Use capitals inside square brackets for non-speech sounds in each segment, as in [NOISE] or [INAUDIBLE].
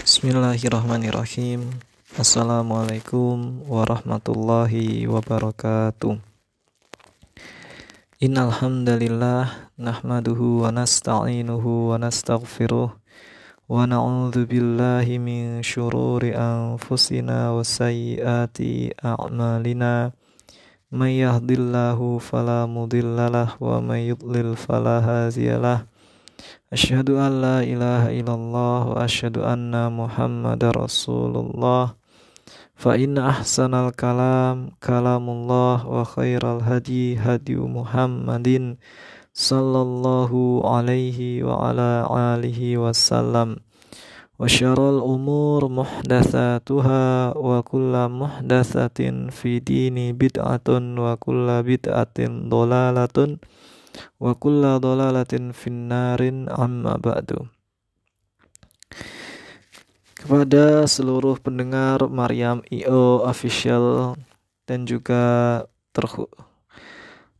Bismillahirrahmanirrahim. Assalamualaikum warahmatullahi wabarakatuh. Innalhamdalillah Nahmaduhu wa nasta'inuhu wa nasta'gfiruh Wa na'udhu billahi min syururi anfusina wa sayyati a'malina. Man yahdillahu wa man yudlil an la ilaha illallah wa asyhadu anna Muhammadar Rasulullah. Fa inna ahsanal kalam kalamullah wa khairal hadi hadi Muhammadin sallallahu alaihi wa ala alihi wasallam. Wa syarrul umur muhdatsatuha wa kullu muhdatsatin fi dini bid'atun wa kullu bid'atin dhalalatun wa kulla dolalatin finnarin amma ba'du kepada seluruh pendengar Maryam IO official dan juga terhu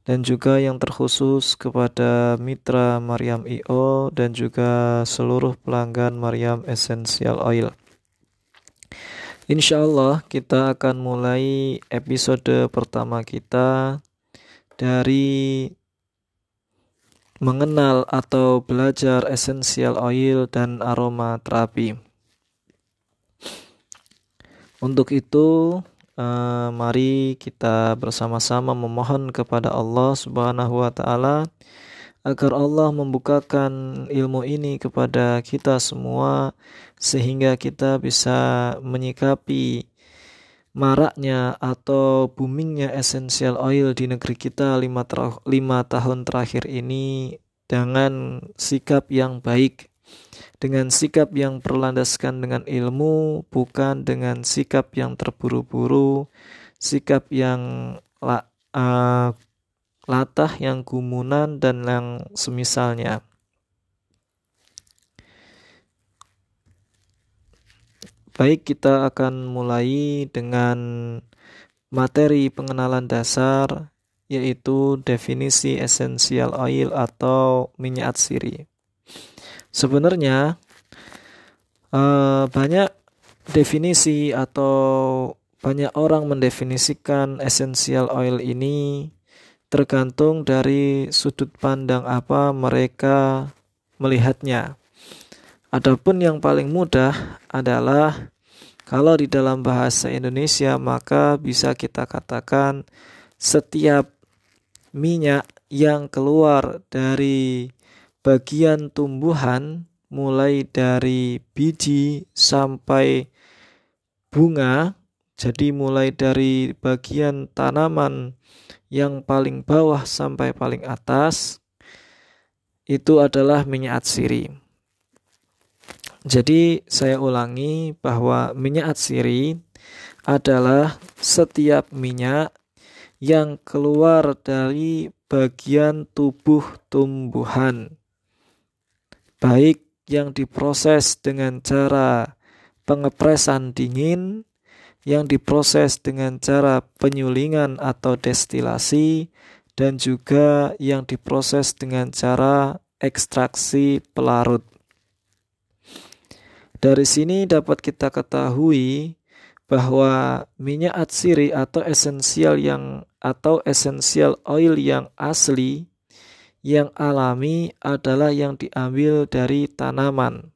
dan juga yang terkhusus kepada mitra Maryam IO dan juga seluruh pelanggan Maryam Essential Oil. Insya Allah kita akan mulai episode pertama kita dari mengenal atau belajar essential oil dan aroma terapi. Untuk itu, eh, mari kita bersama-sama memohon kepada Allah Subhanahu wa taala agar Allah membukakan ilmu ini kepada kita semua sehingga kita bisa menyikapi maraknya atau boomingnya essential oil di negeri kita lima, lima tahun terakhir ini dengan sikap yang baik, dengan sikap yang berlandaskan dengan ilmu, bukan dengan sikap yang terburu-buru, sikap yang la, uh, latah, yang gumunan, dan yang semisalnya. Baik, kita akan mulai dengan materi pengenalan dasar yaitu definisi esensial oil atau minyak atsiri. Sebenarnya eh, banyak definisi atau banyak orang mendefinisikan esensial oil ini tergantung dari sudut pandang apa mereka melihatnya. Adapun yang paling mudah adalah kalau di dalam bahasa Indonesia maka bisa kita katakan setiap minyak yang keluar dari bagian tumbuhan mulai dari biji sampai bunga jadi mulai dari bagian tanaman yang paling bawah sampai paling atas itu adalah minyak atsiri. Jadi saya ulangi bahwa minyak atsiri adalah setiap minyak yang keluar dari bagian tubuh tumbuhan. Baik yang diproses dengan cara pengepresan dingin, yang diproses dengan cara penyulingan atau destilasi, dan juga yang diproses dengan cara ekstraksi pelarut. Dari sini dapat kita ketahui bahwa minyak atsiri atau esensial yang atau esensial oil yang asli yang alami adalah yang diambil dari tanaman.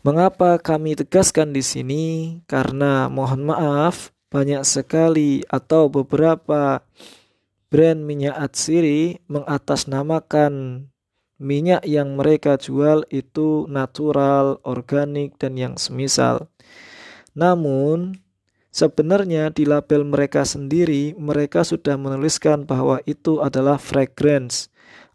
Mengapa kami tegaskan di sini? Karena mohon maaf, banyak sekali atau beberapa brand minyak atsiri mengatasnamakan minyak yang mereka jual itu natural, organik, dan yang semisal. Namun, sebenarnya di label mereka sendiri, mereka sudah menuliskan bahwa itu adalah fragrance,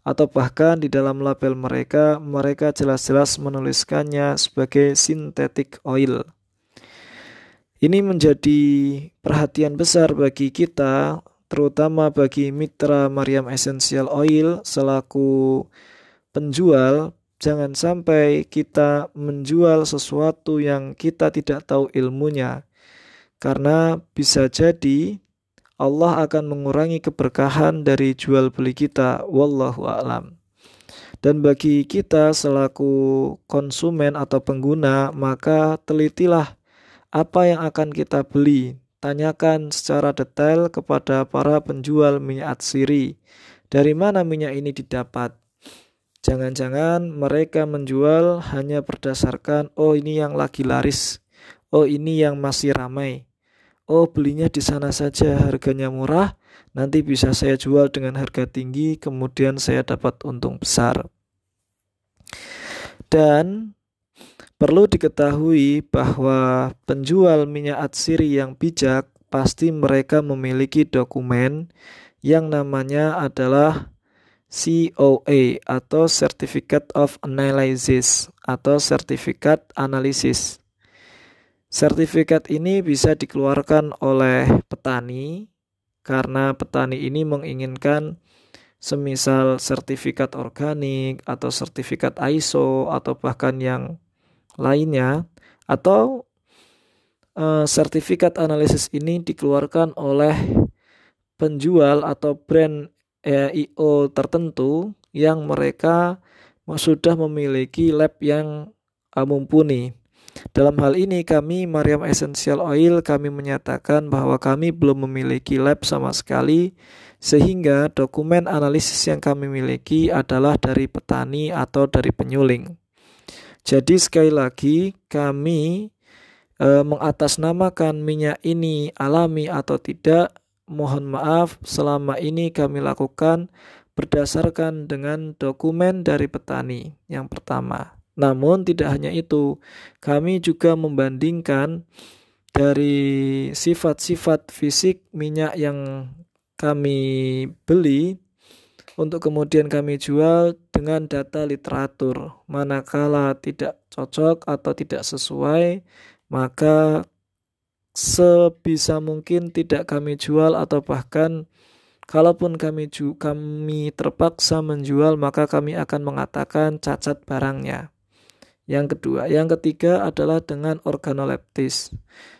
atau bahkan di dalam label mereka, mereka jelas-jelas menuliskannya sebagai synthetic oil. Ini menjadi perhatian besar bagi kita, terutama bagi mitra Mariam Essential Oil selaku penjual, jangan sampai kita menjual sesuatu yang kita tidak tahu ilmunya. Karena bisa jadi Allah akan mengurangi keberkahan dari jual beli kita. Wallahu a'lam. Dan bagi kita selaku konsumen atau pengguna, maka telitilah apa yang akan kita beli. Tanyakan secara detail kepada para penjual minyak atsiri. Dari mana minyak ini didapat? Jangan-jangan mereka menjual hanya berdasarkan, oh ini yang lagi laris, oh ini yang masih ramai, oh belinya di sana saja. Harganya murah, nanti bisa saya jual dengan harga tinggi, kemudian saya dapat untung besar. Dan perlu diketahui bahwa penjual minyak atsiri yang bijak pasti mereka memiliki dokumen yang namanya adalah COA atau Certificate of Analysis atau sertifikat analisis. Sertifikat ini bisa dikeluarkan oleh petani karena petani ini menginginkan semisal sertifikat organik atau sertifikat ISO atau bahkan yang lainnya atau uh, sertifikat analisis ini dikeluarkan oleh penjual atau brand eh, IO tertentu yang mereka sudah memiliki lab yang mumpuni. Dalam hal ini kami Mariam Essential Oil kami menyatakan bahwa kami belum memiliki lab sama sekali sehingga dokumen analisis yang kami miliki adalah dari petani atau dari penyuling. Jadi sekali lagi kami e, mengatasnamakan minyak ini alami atau tidak. Mohon maaf selama ini kami lakukan berdasarkan dengan dokumen dari petani yang pertama. Namun tidak hanya itu, kami juga membandingkan dari sifat-sifat fisik minyak yang kami beli untuk kemudian kami jual dengan data literatur. Manakala tidak cocok atau tidak sesuai, maka sebisa mungkin tidak kami jual atau bahkan kalaupun kami ju kami terpaksa menjual maka kami akan mengatakan cacat barangnya. Yang kedua, yang ketiga adalah dengan organoleptis.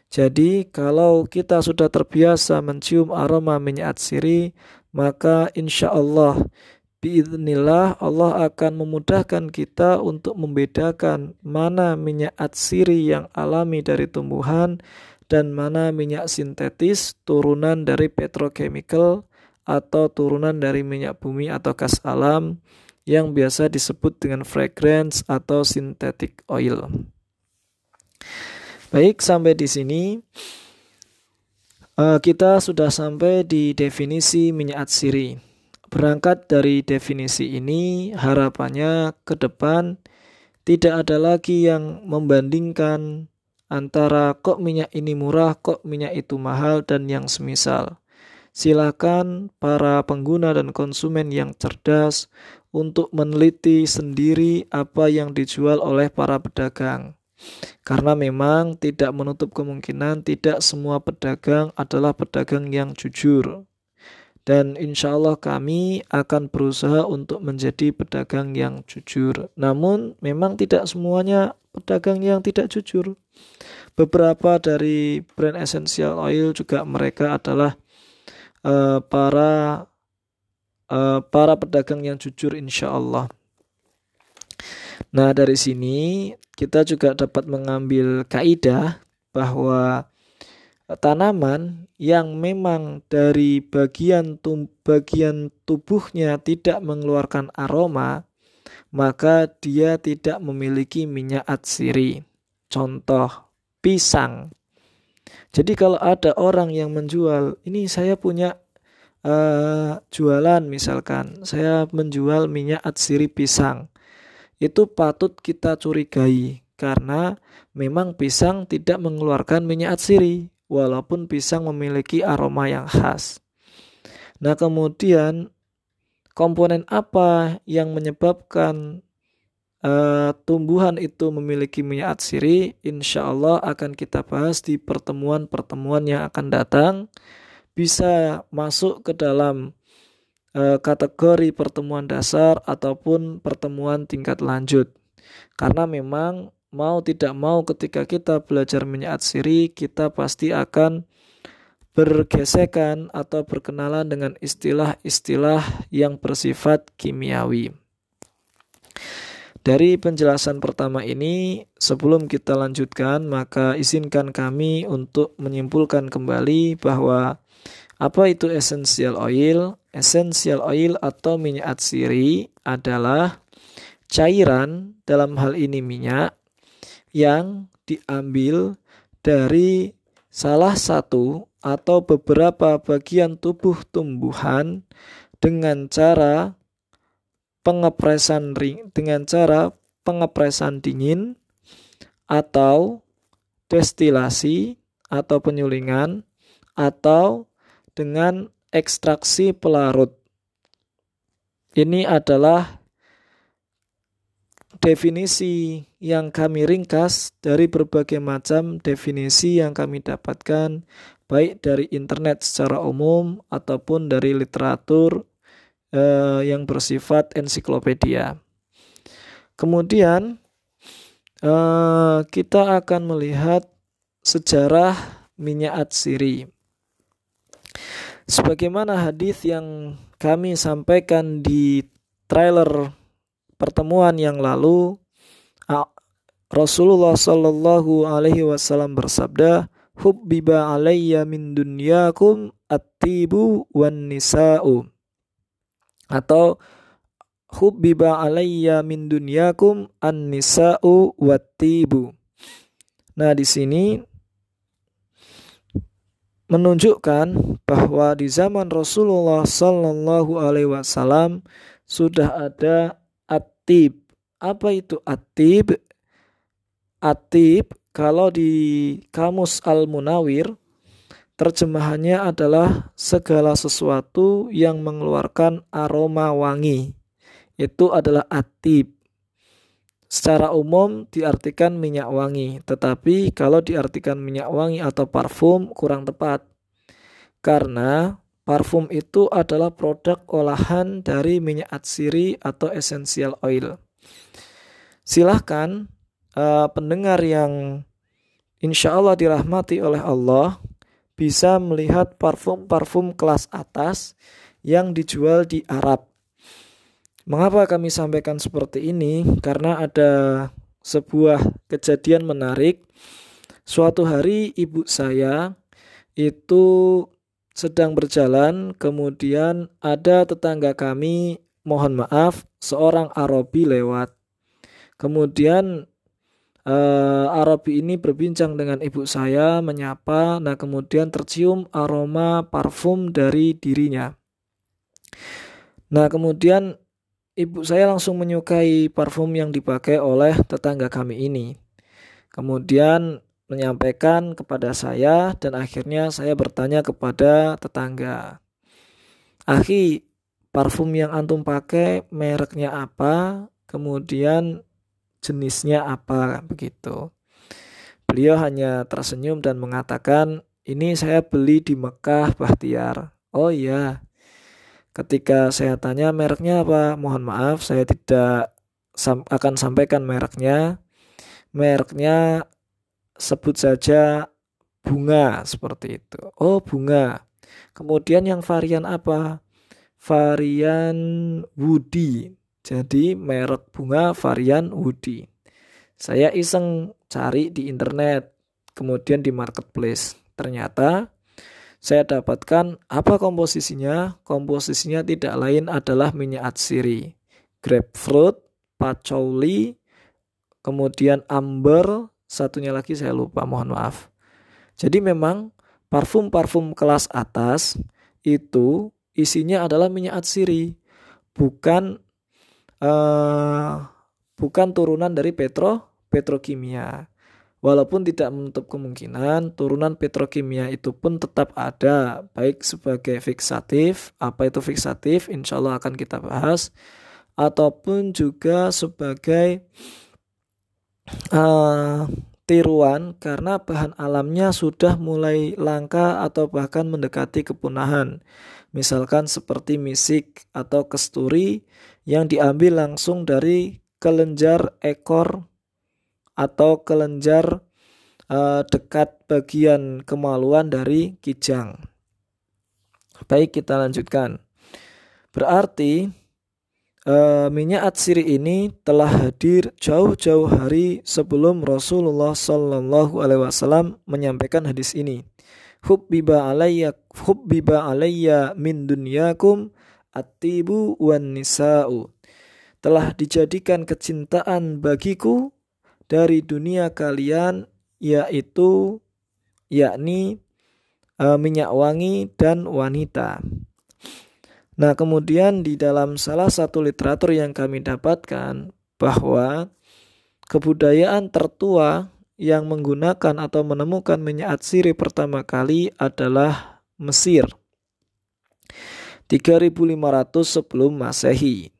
Jadi, kalau kita sudah terbiasa mencium aroma minyak atsiri, maka insya Allah, biiznillah Allah akan memudahkan kita untuk membedakan mana minyak atsiri yang alami dari tumbuhan dan mana minyak sintetis turunan dari petrochemical atau turunan dari minyak bumi atau gas alam yang biasa disebut dengan fragrance atau synthetic oil. Baik, sampai di sini uh, kita sudah sampai di definisi minyak atsiri. Berangkat dari definisi ini, harapannya ke depan tidak ada lagi yang membandingkan antara kok minyak ini murah, kok minyak itu mahal, dan yang semisal. Silakan para pengguna dan konsumen yang cerdas untuk meneliti sendiri apa yang dijual oleh para pedagang. Karena memang tidak menutup kemungkinan tidak semua pedagang adalah pedagang yang jujur. Dan insya Allah kami akan berusaha untuk menjadi pedagang yang jujur. Namun memang tidak semuanya pedagang yang tidak jujur. Beberapa dari brand essential oil juga mereka adalah uh, para uh, para pedagang yang jujur insya Allah. Nah dari sini kita juga dapat mengambil kaidah bahwa tanaman yang memang dari bagian tum bagian tubuhnya tidak mengeluarkan aroma, maka dia tidak memiliki minyak atsiri. Contoh pisang. Jadi kalau ada orang yang menjual, ini saya punya uh, jualan misalkan, saya menjual minyak atsiri pisang itu patut kita curigai karena memang pisang tidak mengeluarkan minyak atsiri walaupun pisang memiliki aroma yang khas. Nah, kemudian komponen apa yang menyebabkan uh, tumbuhan itu memiliki minyak atsiri? Insya Allah akan kita bahas di pertemuan-pertemuan yang akan datang. Bisa masuk ke dalam Eh, kategori pertemuan dasar ataupun pertemuan tingkat lanjut. Karena memang mau tidak mau ketika kita belajar minyak atsiri kita pasti akan bergesekan atau berkenalan dengan istilah-istilah yang bersifat kimiawi. Dari penjelasan pertama ini, sebelum kita lanjutkan, maka izinkan kami untuk menyimpulkan kembali bahwa apa itu essential oil? Essential oil atau minyak atsiri adalah cairan dalam hal ini minyak yang diambil dari salah satu atau beberapa bagian tubuh tumbuhan dengan cara pengepresan ring dengan cara pengepresan dingin atau destilasi atau penyulingan atau dengan ekstraksi pelarut. Ini adalah definisi yang kami ringkas dari berbagai macam definisi yang kami dapatkan baik dari internet secara umum ataupun dari literatur eh, yang bersifat ensiklopedia. Kemudian eh, kita akan melihat sejarah minyak atsiri. Sebagaimana hadis yang kami sampaikan di trailer pertemuan yang lalu, Rasulullah Shallallahu Alaihi Wasallam bersabda, "Hubbiba alayya min dunyakum at-tibu wan nisa'u." Atau hubbiba alayya min dunyakum an-nisa'u wattibu. Nah, di sini menunjukkan bahwa di zaman Rasulullah Sallallahu Alaihi Wasallam sudah ada atib. Apa itu atib? Atib kalau di kamus Al Munawir Terjemahannya adalah segala sesuatu yang mengeluarkan aroma wangi. Itu adalah atib. Secara umum diartikan minyak wangi, tetapi kalau diartikan minyak wangi atau parfum kurang tepat. Karena parfum itu adalah produk olahan dari minyak atsiri atau essential oil. Silahkan uh, pendengar yang insya Allah dirahmati oleh Allah bisa melihat parfum-parfum kelas atas yang dijual di Arab. Mengapa kami sampaikan seperti ini? Karena ada sebuah kejadian menarik. Suatu hari ibu saya itu sedang berjalan, kemudian ada tetangga kami, mohon maaf, seorang Arabi lewat. Kemudian uh, Arabi ini berbincang dengan ibu saya, menyapa, nah kemudian tercium aroma parfum dari dirinya. Nah kemudian ibu saya langsung menyukai parfum yang dipakai oleh tetangga kami ini. Kemudian menyampaikan kepada saya dan akhirnya saya bertanya kepada tetangga. Akhi, parfum yang antum pakai mereknya apa? Kemudian jenisnya apa begitu. Beliau hanya tersenyum dan mengatakan, ini saya beli di Mekah Bahtiar. Oh iya. Ketika saya tanya mereknya apa, mohon maaf saya tidak sam akan sampaikan mereknya. Mereknya sebut saja bunga seperti itu. Oh bunga. Kemudian yang varian apa? Varian Woody. Jadi merek bunga varian Woody. Saya iseng cari di internet, kemudian di marketplace. Ternyata saya dapatkan apa komposisinya? Komposisinya tidak lain adalah minyak atsiri, grapefruit, patchouli, kemudian amber, satunya lagi saya lupa, mohon maaf. Jadi memang parfum-parfum kelas atas itu isinya adalah minyak atsiri, bukan uh, bukan turunan dari petro petrokimia. Walaupun tidak menutup kemungkinan turunan petrokimia itu pun tetap ada baik sebagai fiksatif, apa itu fiksatif insya Allah akan kita bahas ataupun juga sebagai uh, tiruan karena bahan alamnya sudah mulai langka atau bahkan mendekati kepunahan. Misalkan seperti misik atau kesturi yang diambil langsung dari kelenjar ekor atau kelenjar uh, dekat bagian kemaluan dari kijang. Baik, kita lanjutkan. Berarti uh, minyak atsiri ini telah hadir jauh-jauh hari sebelum Rasulullah Shallallahu Alaihi Wasallam menyampaikan hadis ini. Hubbiba alayya hubbiba alayya min dunyakum atibu wan nisa'u. Telah dijadikan kecintaan bagiku dari dunia kalian yaitu yakni uh, minyak wangi dan wanita. Nah, kemudian di dalam salah satu literatur yang kami dapatkan bahwa kebudayaan tertua yang menggunakan atau menemukan minyak atsiri pertama kali adalah Mesir. 3500 sebelum Masehi.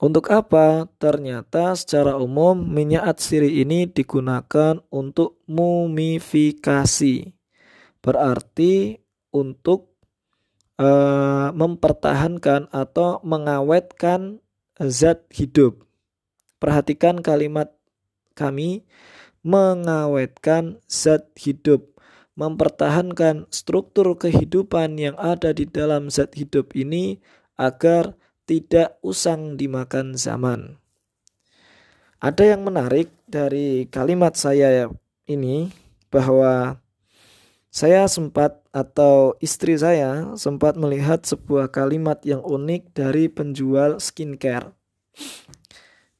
Untuk apa? Ternyata secara umum minyak atsiri ini digunakan untuk mumifikasi. Berarti untuk uh, mempertahankan atau mengawetkan zat hidup. Perhatikan kalimat kami mengawetkan zat hidup, mempertahankan struktur kehidupan yang ada di dalam zat hidup ini agar tidak usang dimakan zaman. Ada yang menarik dari kalimat saya ini bahwa saya sempat atau istri saya sempat melihat sebuah kalimat yang unik dari penjual skincare.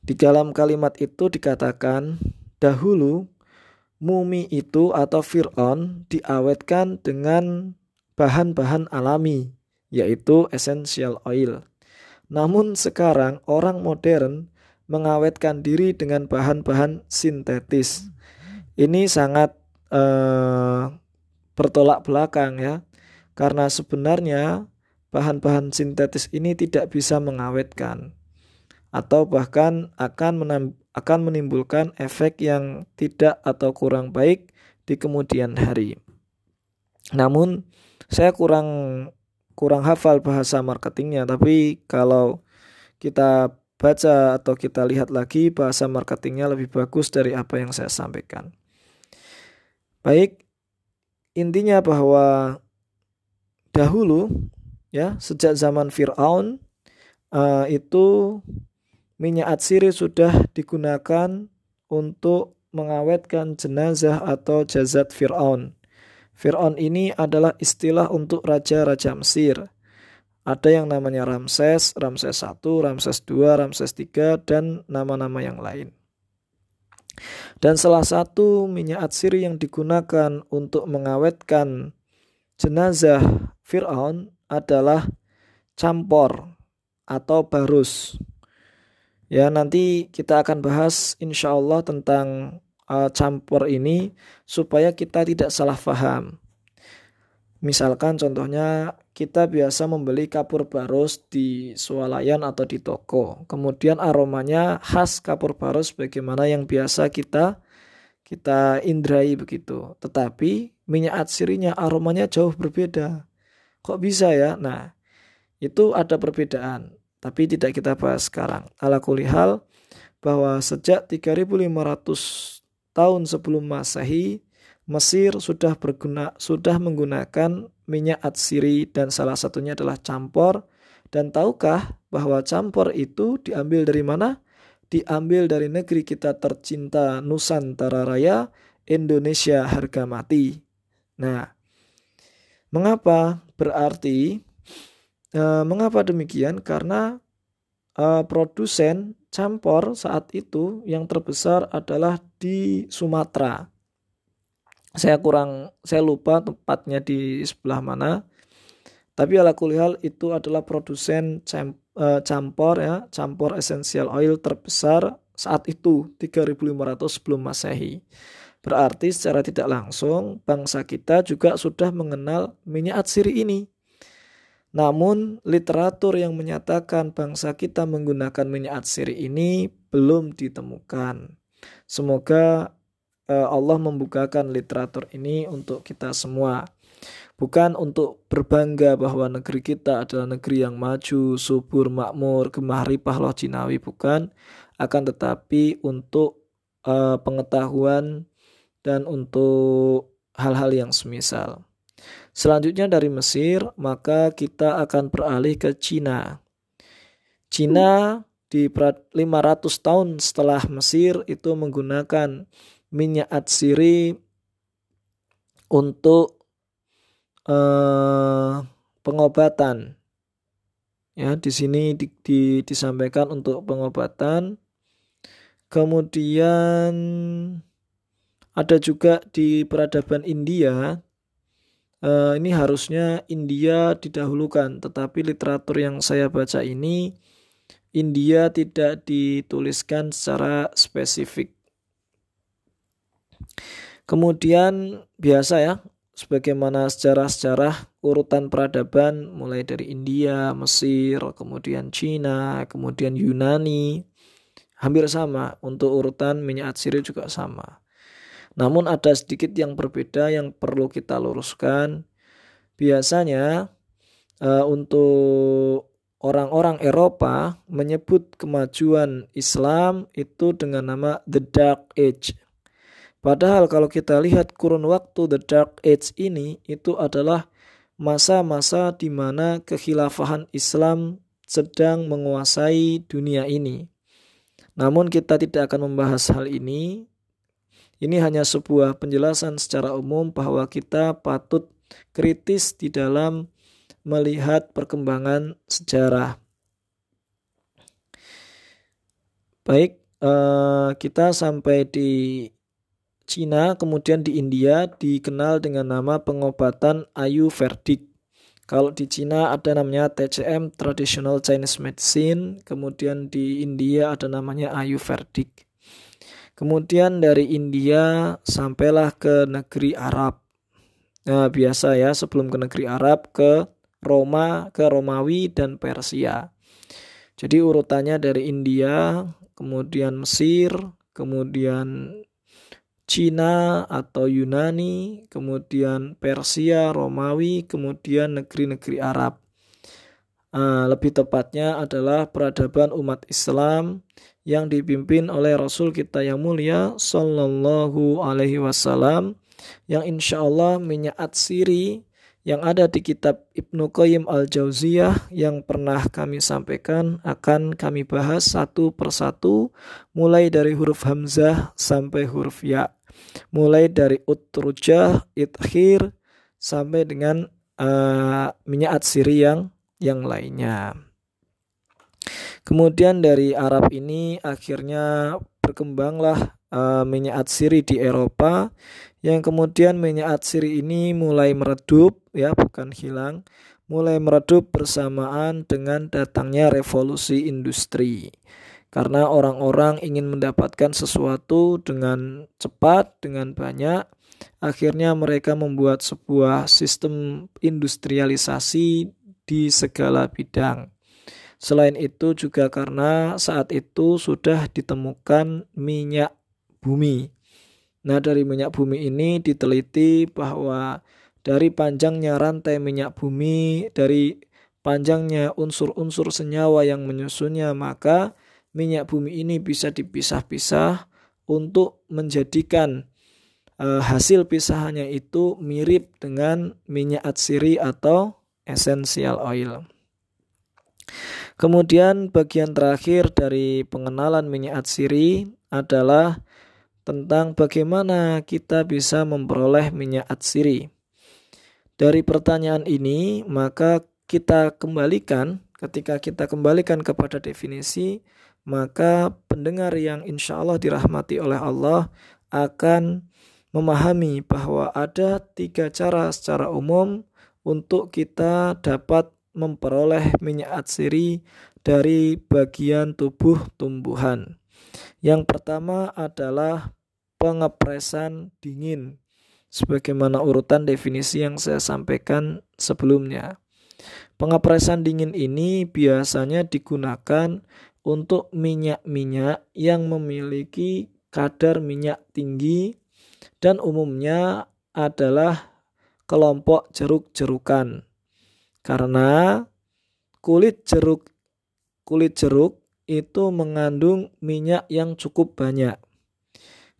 Di dalam kalimat itu dikatakan, dahulu mumi itu atau Fir'aun diawetkan dengan bahan-bahan alami, yaitu essential oil. Namun sekarang orang modern mengawetkan diri dengan bahan-bahan sintetis. Ini sangat uh, bertolak belakang ya. Karena sebenarnya bahan-bahan sintetis ini tidak bisa mengawetkan atau bahkan akan akan menimbulkan efek yang tidak atau kurang baik di kemudian hari. Namun saya kurang kurang hafal bahasa marketingnya, tapi kalau kita baca atau kita lihat lagi bahasa marketingnya lebih bagus dari apa yang saya sampaikan. Baik, intinya bahwa dahulu ya sejak zaman Firaun uh, itu minyak atsiri sudah digunakan untuk mengawetkan jenazah atau jazat Firaun. Firaun ini adalah istilah untuk raja-raja Mesir. Ada yang namanya Ramses, Ramses I, Ramses II, Ramses III, dan nama-nama yang lain. Dan salah satu minyak atsiri yang digunakan untuk mengawetkan jenazah Fir'aun adalah campur atau barus. Ya nanti kita akan bahas insya Allah tentang uh, campur ini supaya kita tidak salah paham. Misalkan contohnya kita biasa membeli kapur barus di swalayan atau di toko. Kemudian aromanya khas kapur barus bagaimana yang biasa kita kita indrai begitu. Tetapi minyak atsirinya aromanya jauh berbeda. Kok bisa ya? Nah, itu ada perbedaan. Tapi tidak kita bahas sekarang. Ala kulihal bahwa sejak 3500 tahun sebelum Masehi Mesir sudah berguna sudah menggunakan minyak atsiri dan salah satunya adalah campur dan tahukah bahwa campur itu diambil dari mana? Diambil dari negeri kita tercinta Nusantara Raya, Indonesia harga mati. Nah, mengapa? Berarti uh, mengapa demikian? Karena uh, produsen campur saat itu yang terbesar adalah di Sumatera. Saya kurang saya lupa tempatnya di sebelah mana. Tapi ala kulihal itu adalah produsen uh, campur ya campur essential oil terbesar saat itu 3500 sebelum masehi. Berarti secara tidak langsung bangsa kita juga sudah mengenal minyak atsiri ini namun literatur yang menyatakan bangsa kita menggunakan minyak atsiri ini belum ditemukan semoga Eh, Allah membukakan literatur ini untuk kita semua. Bukan untuk berbangga bahwa negeri kita adalah negeri yang maju, subur, makmur, gemah ripah loh Cinawi, bukan. Akan tetapi untuk uh, pengetahuan dan untuk hal-hal yang semisal. Selanjutnya dari Mesir, maka kita akan beralih ke Cina. Cina di 500 tahun setelah Mesir itu menggunakan minyak atsiri untuk eh, pengobatan. Ya, di sini di, di, disampaikan untuk pengobatan. Kemudian ada juga di peradaban India. Eh, ini harusnya India didahulukan, tetapi literatur yang saya baca ini India tidak dituliskan secara spesifik. Kemudian biasa ya, sebagaimana sejarah-sejarah urutan peradaban mulai dari India, Mesir, kemudian Cina, kemudian Yunani hampir sama untuk urutan minyak atsiri juga sama. Namun ada sedikit yang berbeda yang perlu kita luruskan. Biasanya uh, untuk orang-orang Eropa menyebut kemajuan Islam itu dengan nama The Dark Age. Padahal kalau kita lihat kurun waktu The Dark Age ini itu adalah masa-masa di mana kekhilafahan Islam sedang menguasai dunia ini. Namun kita tidak akan membahas hal ini. Ini hanya sebuah penjelasan secara umum bahwa kita patut kritis di dalam melihat perkembangan sejarah. Baik, eh, kita sampai di Cina, kemudian di India dikenal dengan nama pengobatan Ayurvedic. Kalau di Cina ada namanya TCM Traditional Chinese Medicine, kemudian di India ada namanya Ayurvedic. Kemudian dari India sampailah ke negeri Arab. Nah, biasa ya sebelum ke negeri Arab ke Roma, ke Romawi dan Persia. Jadi urutannya dari India, kemudian Mesir, kemudian Cina atau Yunani, kemudian Persia, Romawi, kemudian negeri-negeri Arab. Uh, lebih tepatnya adalah peradaban umat Islam yang dipimpin oleh Rasul kita yang mulia Sallallahu Alaihi Wasallam yang insya Allah minyak atsiri yang ada di kitab Ibnu Qayyim al-Jauziyah yang pernah kami sampaikan akan kami bahas satu persatu mulai dari huruf hamzah sampai huruf ya. Mulai dari utrujah, ithir sampai dengan uh, minyak atsiri yang yang lainnya. Kemudian dari Arab ini akhirnya berkembanglah uh, minyak atsiri di Eropa. Yang kemudian minyak atsiri ini mulai meredup ya bukan hilang mulai meredup bersamaan dengan datangnya revolusi industri. Karena orang-orang ingin mendapatkan sesuatu dengan cepat dengan banyak akhirnya mereka membuat sebuah sistem industrialisasi di segala bidang Selain itu juga karena saat itu sudah ditemukan minyak bumi Nah, dari minyak bumi ini diteliti bahwa dari panjangnya rantai minyak bumi, dari panjangnya unsur-unsur senyawa yang menyusunnya, maka minyak bumi ini bisa dipisah-pisah untuk menjadikan e, hasil pisahannya itu mirip dengan minyak atsiri atau essential oil. Kemudian bagian terakhir dari pengenalan minyak atsiri adalah tentang bagaimana kita bisa memperoleh minyak atsiri. Dari pertanyaan ini, maka kita kembalikan, ketika kita kembalikan kepada definisi, maka pendengar yang insya Allah dirahmati oleh Allah akan memahami bahwa ada tiga cara secara umum untuk kita dapat memperoleh minyak atsiri dari bagian tubuh tumbuhan. Yang pertama adalah pengepresan dingin sebagaimana urutan definisi yang saya sampaikan sebelumnya. Pengepresan dingin ini biasanya digunakan untuk minyak-minyak yang memiliki kadar minyak tinggi dan umumnya adalah kelompok jeruk-jerukan. Karena kulit jeruk kulit jeruk itu mengandung minyak yang cukup banyak.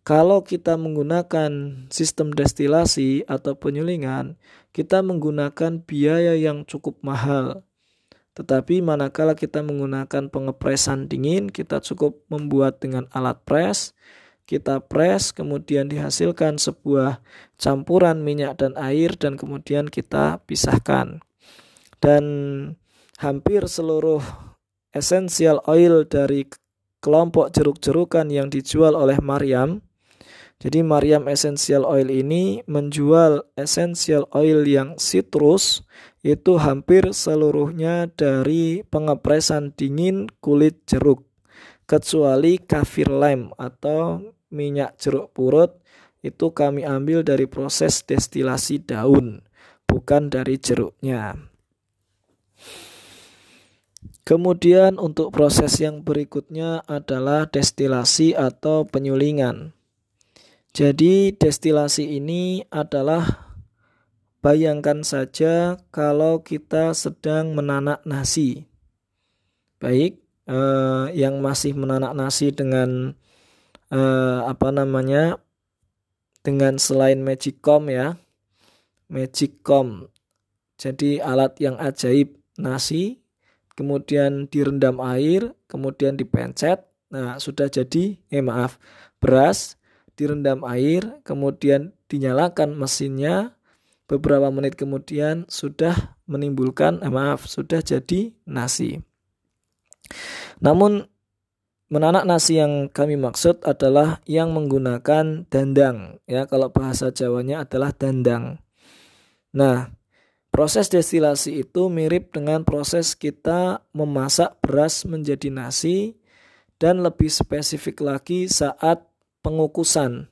Kalau kita menggunakan sistem destilasi atau penyulingan, kita menggunakan biaya yang cukup mahal. Tetapi manakala kita menggunakan pengepresan dingin, kita cukup membuat dengan alat press. Kita press, kemudian dihasilkan sebuah campuran minyak dan air dan kemudian kita pisahkan. Dan hampir seluruh essential oil dari kelompok jeruk-jerukan yang dijual oleh Maryam jadi Mariam Essential Oil ini menjual essential oil yang citrus itu hampir seluruhnya dari pengepresan dingin kulit jeruk kecuali kafir lem atau minyak jeruk purut itu kami ambil dari proses destilasi daun bukan dari jeruknya. Kemudian untuk proses yang berikutnya adalah destilasi atau penyulingan. Jadi destilasi ini adalah bayangkan saja kalau kita sedang menanak nasi. Baik, eh, yang masih menanak nasi dengan eh, apa namanya? dengan selain magicom ya. Magicom. Jadi alat yang ajaib nasi kemudian direndam air, kemudian dipencet. Nah, sudah jadi eh maaf, beras direndam air, kemudian dinyalakan mesinnya, beberapa menit kemudian sudah menimbulkan, eh, maaf, sudah jadi nasi. Namun menanak nasi yang kami maksud adalah yang menggunakan dandang, ya kalau bahasa Jawanya adalah dandang. Nah, proses destilasi itu mirip dengan proses kita memasak beras menjadi nasi dan lebih spesifik lagi saat pengukusan.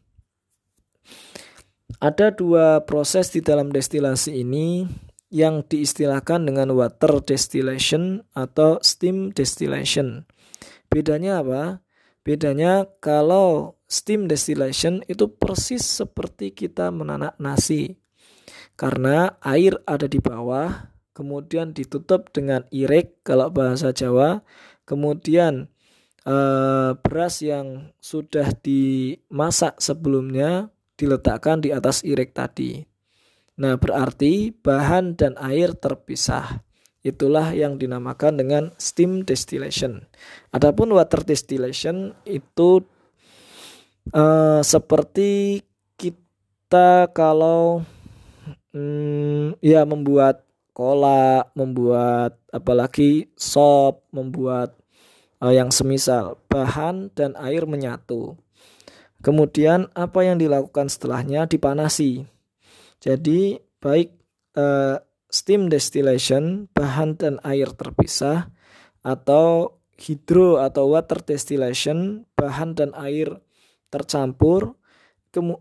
Ada dua proses di dalam destilasi ini yang diistilahkan dengan water distillation atau steam distillation. Bedanya apa? Bedanya kalau steam distillation itu persis seperti kita menanak nasi. Karena air ada di bawah, kemudian ditutup dengan irek kalau bahasa Jawa, kemudian uh, beras yang sudah dimasak sebelumnya diletakkan di atas irek tadi. Nah, berarti bahan dan air terpisah. Itulah yang dinamakan dengan steam distillation. Adapun water distillation itu uh, seperti kita kalau hmm, ya membuat cola, membuat apalagi sop, membuat uh, yang semisal bahan dan air menyatu. Kemudian apa yang dilakukan setelahnya dipanasi. Jadi baik uh, steam distillation bahan dan air terpisah atau hidro atau water distillation bahan dan air tercampur kemu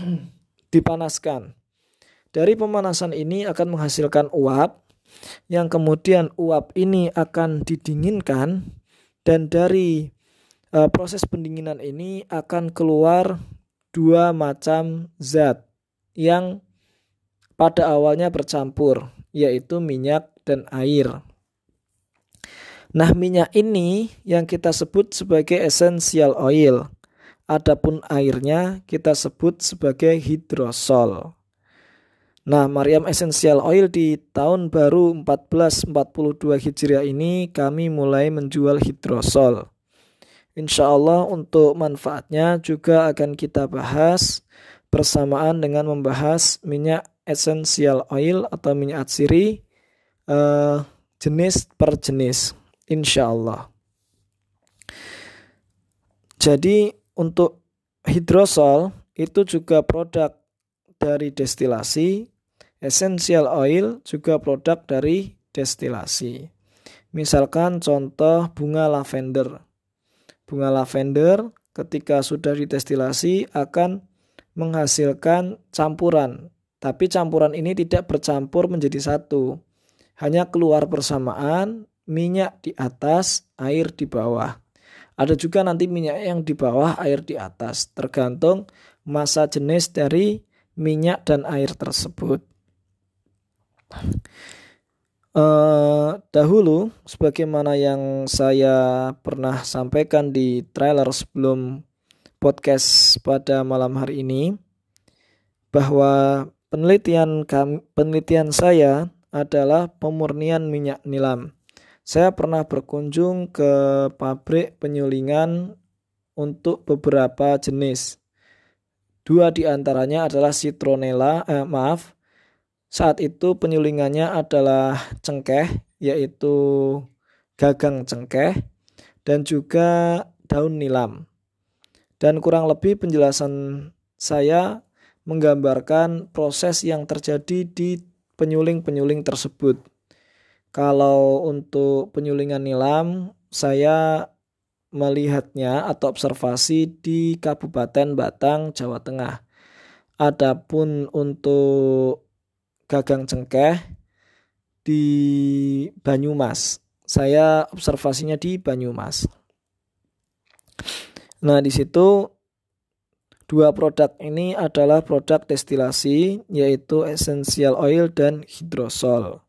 [CLEARS THROAT] dipanaskan. Dari pemanasan ini akan menghasilkan uap yang kemudian uap ini akan didinginkan dan dari uh, proses pendinginan ini akan keluar dua macam zat yang pada awalnya bercampur yaitu minyak dan air. Nah, minyak ini yang kita sebut sebagai essential oil. Adapun airnya kita sebut sebagai hidrosol. Nah, Maryam Essential Oil di tahun baru 1442 Hijriah ini kami mulai menjual hidrosol. Insya Allah untuk manfaatnya juga akan kita bahas bersamaan dengan membahas minyak essential oil atau minyak atsiri uh, jenis per jenis. Insya Allah. Jadi untuk hidrosol itu juga produk dari destilasi, essential oil juga produk dari destilasi. Misalkan contoh bunga lavender. Bunga lavender ketika sudah didestilasi akan menghasilkan campuran, tapi campuran ini tidak bercampur menjadi satu. Hanya keluar bersamaan minyak di atas, air di bawah. Ada juga nanti minyak yang di bawah, air di atas, tergantung masa jenis dari minyak dan air tersebut. Uh, dahulu, sebagaimana yang saya pernah sampaikan di trailer sebelum podcast pada malam hari ini, bahwa penelitian kami, penelitian saya adalah pemurnian minyak nilam. Saya pernah berkunjung ke pabrik penyulingan untuk beberapa jenis. Dua di antaranya adalah citronella, eh, maaf, saat itu penyulingannya adalah cengkeh, yaitu gagang cengkeh, dan juga daun nilam. Dan kurang lebih penjelasan saya menggambarkan proses yang terjadi di penyuling-penyuling tersebut. Kalau untuk penyulingan nilam, saya melihatnya atau observasi di Kabupaten Batang, Jawa Tengah. Adapun untuk gagang cengkeh di Banyumas. Saya observasinya di Banyumas. Nah, di situ dua produk ini adalah produk destilasi yaitu essential oil dan hidrosol.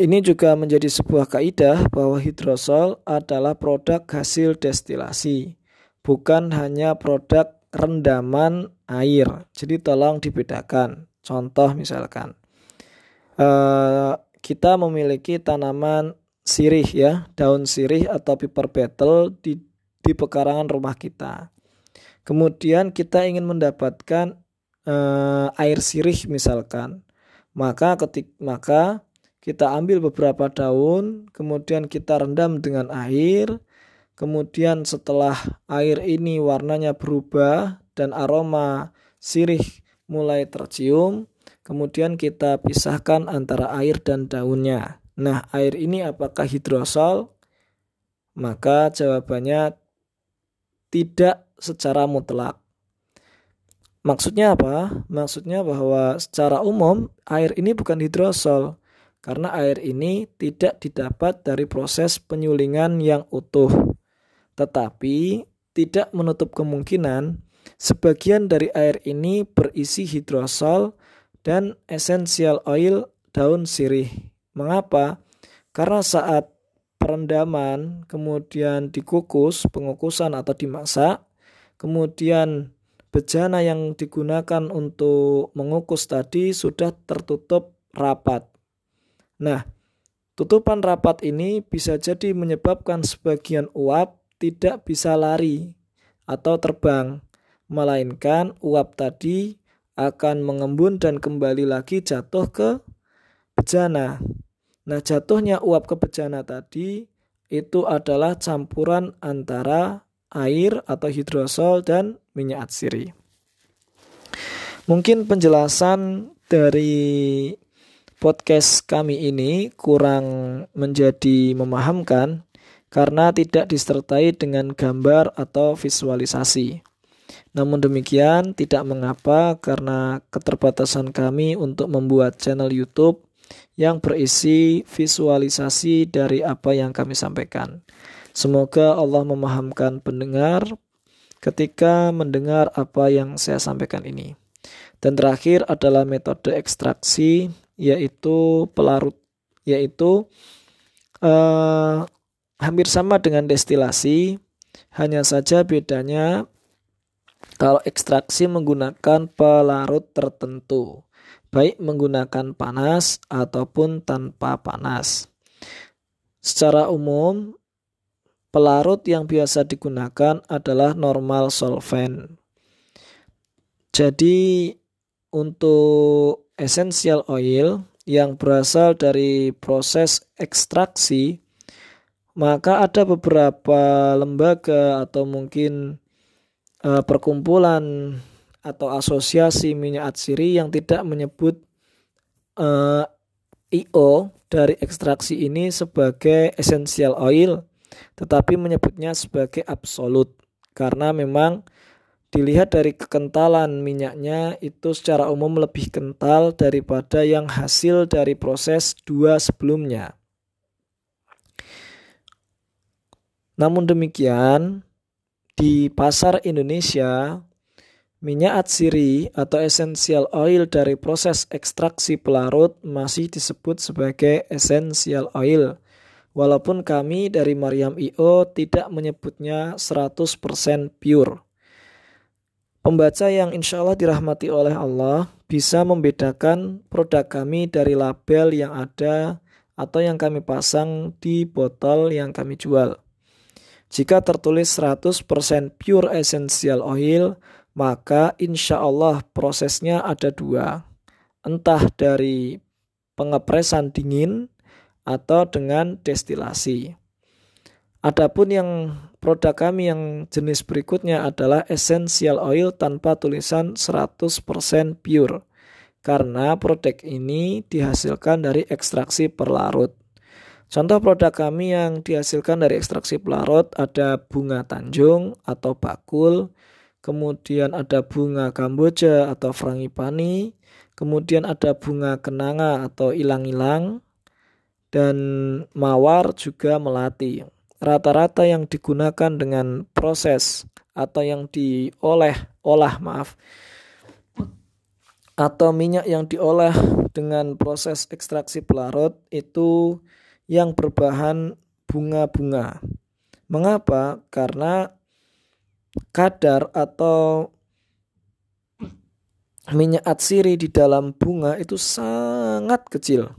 Ini juga menjadi sebuah kaidah bahwa hidrosol adalah produk hasil destilasi, bukan hanya produk rendaman air. Jadi tolong dibedakan. Contoh misalkan, uh, kita memiliki tanaman sirih ya, daun sirih atau piper betel di, di pekarangan rumah kita. Kemudian kita ingin mendapatkan uh, air sirih misalkan, maka ketik maka kita ambil beberapa daun, kemudian kita rendam dengan air, kemudian setelah air ini warnanya berubah dan aroma sirih mulai tercium, kemudian kita pisahkan antara air dan daunnya. Nah, air ini apakah hidrosol? Maka jawabannya tidak secara mutlak. Maksudnya apa? Maksudnya bahwa secara umum air ini bukan hidrosol, karena air ini tidak didapat dari proses penyulingan yang utuh. Tetapi tidak menutup kemungkinan sebagian dari air ini berisi hidrosol dan esensial oil daun sirih. Mengapa? Karena saat perendaman, kemudian dikukus, pengukusan atau dimasak, kemudian bejana yang digunakan untuk mengukus tadi sudah tertutup rapat. Nah, tutupan rapat ini bisa jadi menyebabkan sebagian uap tidak bisa lari atau terbang, melainkan uap tadi akan mengembun dan kembali lagi jatuh ke bejana. Nah, jatuhnya uap ke bejana tadi itu adalah campuran antara air atau hidrosol dan minyak atsiri. Mungkin penjelasan dari podcast kami ini kurang menjadi memahamkan karena tidak disertai dengan gambar atau visualisasi. Namun demikian, tidak mengapa karena keterbatasan kami untuk membuat channel YouTube yang berisi visualisasi dari apa yang kami sampaikan. Semoga Allah memahamkan pendengar ketika mendengar apa yang saya sampaikan ini. Dan terakhir adalah metode ekstraksi yaitu pelarut yaitu uh, hampir sama dengan destilasi. Hanya saja bedanya kalau ekstraksi menggunakan pelarut tertentu baik menggunakan panas ataupun tanpa panas. Secara umum pelarut yang biasa digunakan adalah normal solvent. Jadi untuk essential oil yang berasal dari proses ekstraksi, maka ada beberapa lembaga atau mungkin uh, perkumpulan atau asosiasi minyak atsiri yang tidak menyebut uh, eh, IO dari ekstraksi ini sebagai essential oil, tetapi menyebutnya sebagai absolut. Karena memang Dilihat dari kekentalan minyaknya itu secara umum lebih kental daripada yang hasil dari proses dua sebelumnya. Namun demikian, di pasar Indonesia, minyak atsiri atau essential oil dari proses ekstraksi pelarut masih disebut sebagai essential oil. Walaupun kami dari Mariam IO tidak menyebutnya 100% pure. Pembaca yang insya Allah dirahmati oleh Allah, bisa membedakan produk kami dari label yang ada atau yang kami pasang di botol yang kami jual. Jika tertulis 100% pure essential oil, maka insya Allah prosesnya ada dua. Entah dari pengepresan dingin atau dengan destilasi. Adapun yang produk kami yang jenis berikutnya adalah essential oil tanpa tulisan 100% pure. Karena produk ini dihasilkan dari ekstraksi perlarut. Contoh produk kami yang dihasilkan dari ekstraksi pelarut ada bunga tanjung atau bakul, kemudian ada bunga kamboja atau frangipani, kemudian ada bunga kenanga atau ilang-ilang, dan mawar juga melati. Rata-rata yang digunakan dengan proses atau yang diolah olah maaf atau minyak yang diolah dengan proses ekstraksi pelarut itu yang berbahan bunga-bunga. Mengapa? Karena kadar atau minyak atsiri di dalam bunga itu sangat kecil.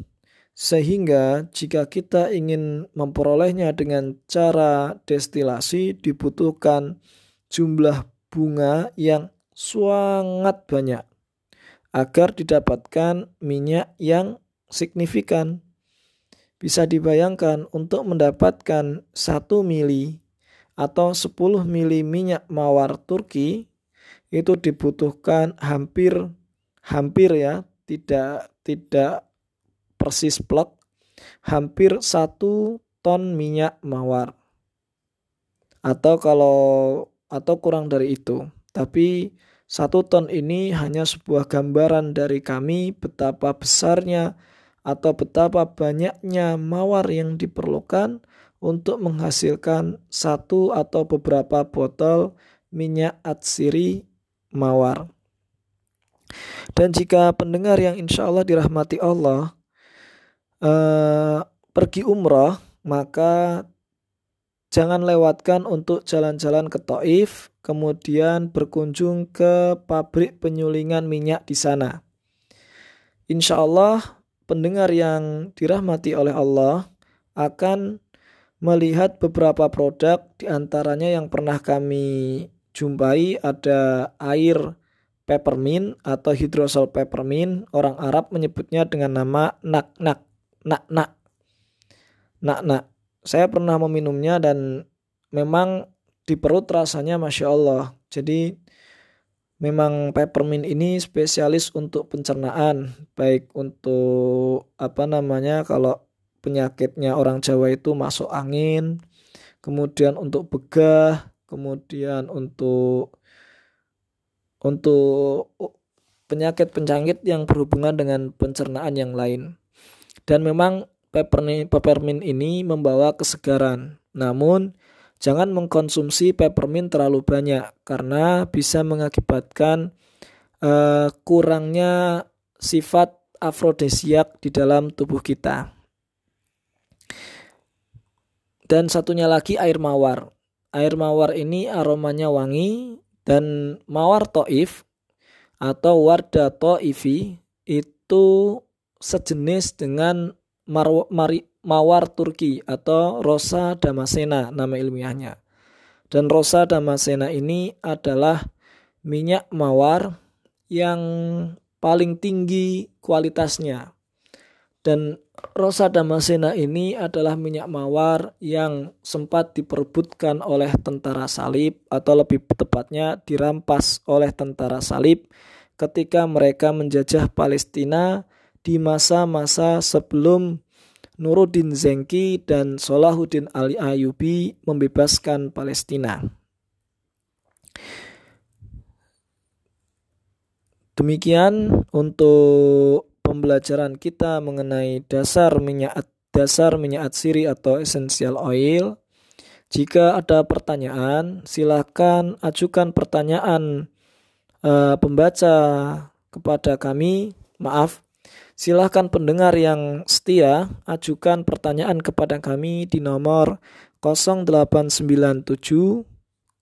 Sehingga jika kita ingin memperolehnya dengan cara destilasi dibutuhkan jumlah bunga yang sangat banyak agar didapatkan minyak yang signifikan. Bisa dibayangkan untuk mendapatkan 1 mili atau 10 mili minyak mawar Turki itu dibutuhkan hampir hampir ya, tidak tidak persis plek, hampir satu ton minyak mawar. Atau kalau atau kurang dari itu. Tapi satu ton ini hanya sebuah gambaran dari kami betapa besarnya atau betapa banyaknya mawar yang diperlukan untuk menghasilkan satu atau beberapa botol minyak atsiri mawar. Dan jika pendengar yang insya Allah dirahmati Allah eh, pergi umroh, maka jangan lewatkan untuk jalan-jalan ke Taif, kemudian berkunjung ke pabrik penyulingan minyak di sana. Insya Allah pendengar yang dirahmati oleh Allah akan melihat beberapa produk di antaranya yang pernah kami jumpai ada air peppermint atau hidrosol peppermint orang Arab menyebutnya dengan nama nak nak nak. Nak nak. Saya pernah meminumnya dan memang di perut rasanya masya Allah. Jadi memang peppermint ini spesialis untuk pencernaan. Baik untuk apa namanya kalau penyakitnya orang Jawa itu masuk angin kemudian untuk begah kemudian untuk untuk penyakit-penyakit yang berhubungan dengan pencernaan yang lain dan memang peppermint, ini membawa kesegaran namun Jangan mengkonsumsi peppermint terlalu banyak karena bisa mengakibatkan uh, kurangnya sifat afrodesiak di dalam tubuh kita. Dan satunya lagi air mawar. Air mawar ini aromanya wangi dan mawar toif atau warda toifi itu sejenis dengan mar, mawar Turki atau Rosa damascena nama ilmiahnya. Dan Rosa damascena ini adalah minyak mawar yang paling tinggi kualitasnya. Dan Rosa damascena ini adalah minyak mawar yang sempat diperebutkan oleh tentara salib atau lebih tepatnya dirampas oleh tentara salib ketika mereka menjajah Palestina di masa-masa sebelum Nuruddin Zengki dan Solahuddin Ali Ayubi membebaskan Palestina. Demikian untuk pembelajaran kita mengenai dasar minyak dasar minyak atsiri atau essential oil. Jika ada pertanyaan, silakan ajukan pertanyaan uh, pembaca kepada kami. Maaf, Silahkan pendengar yang setia ajukan pertanyaan kepada kami di nomor 0897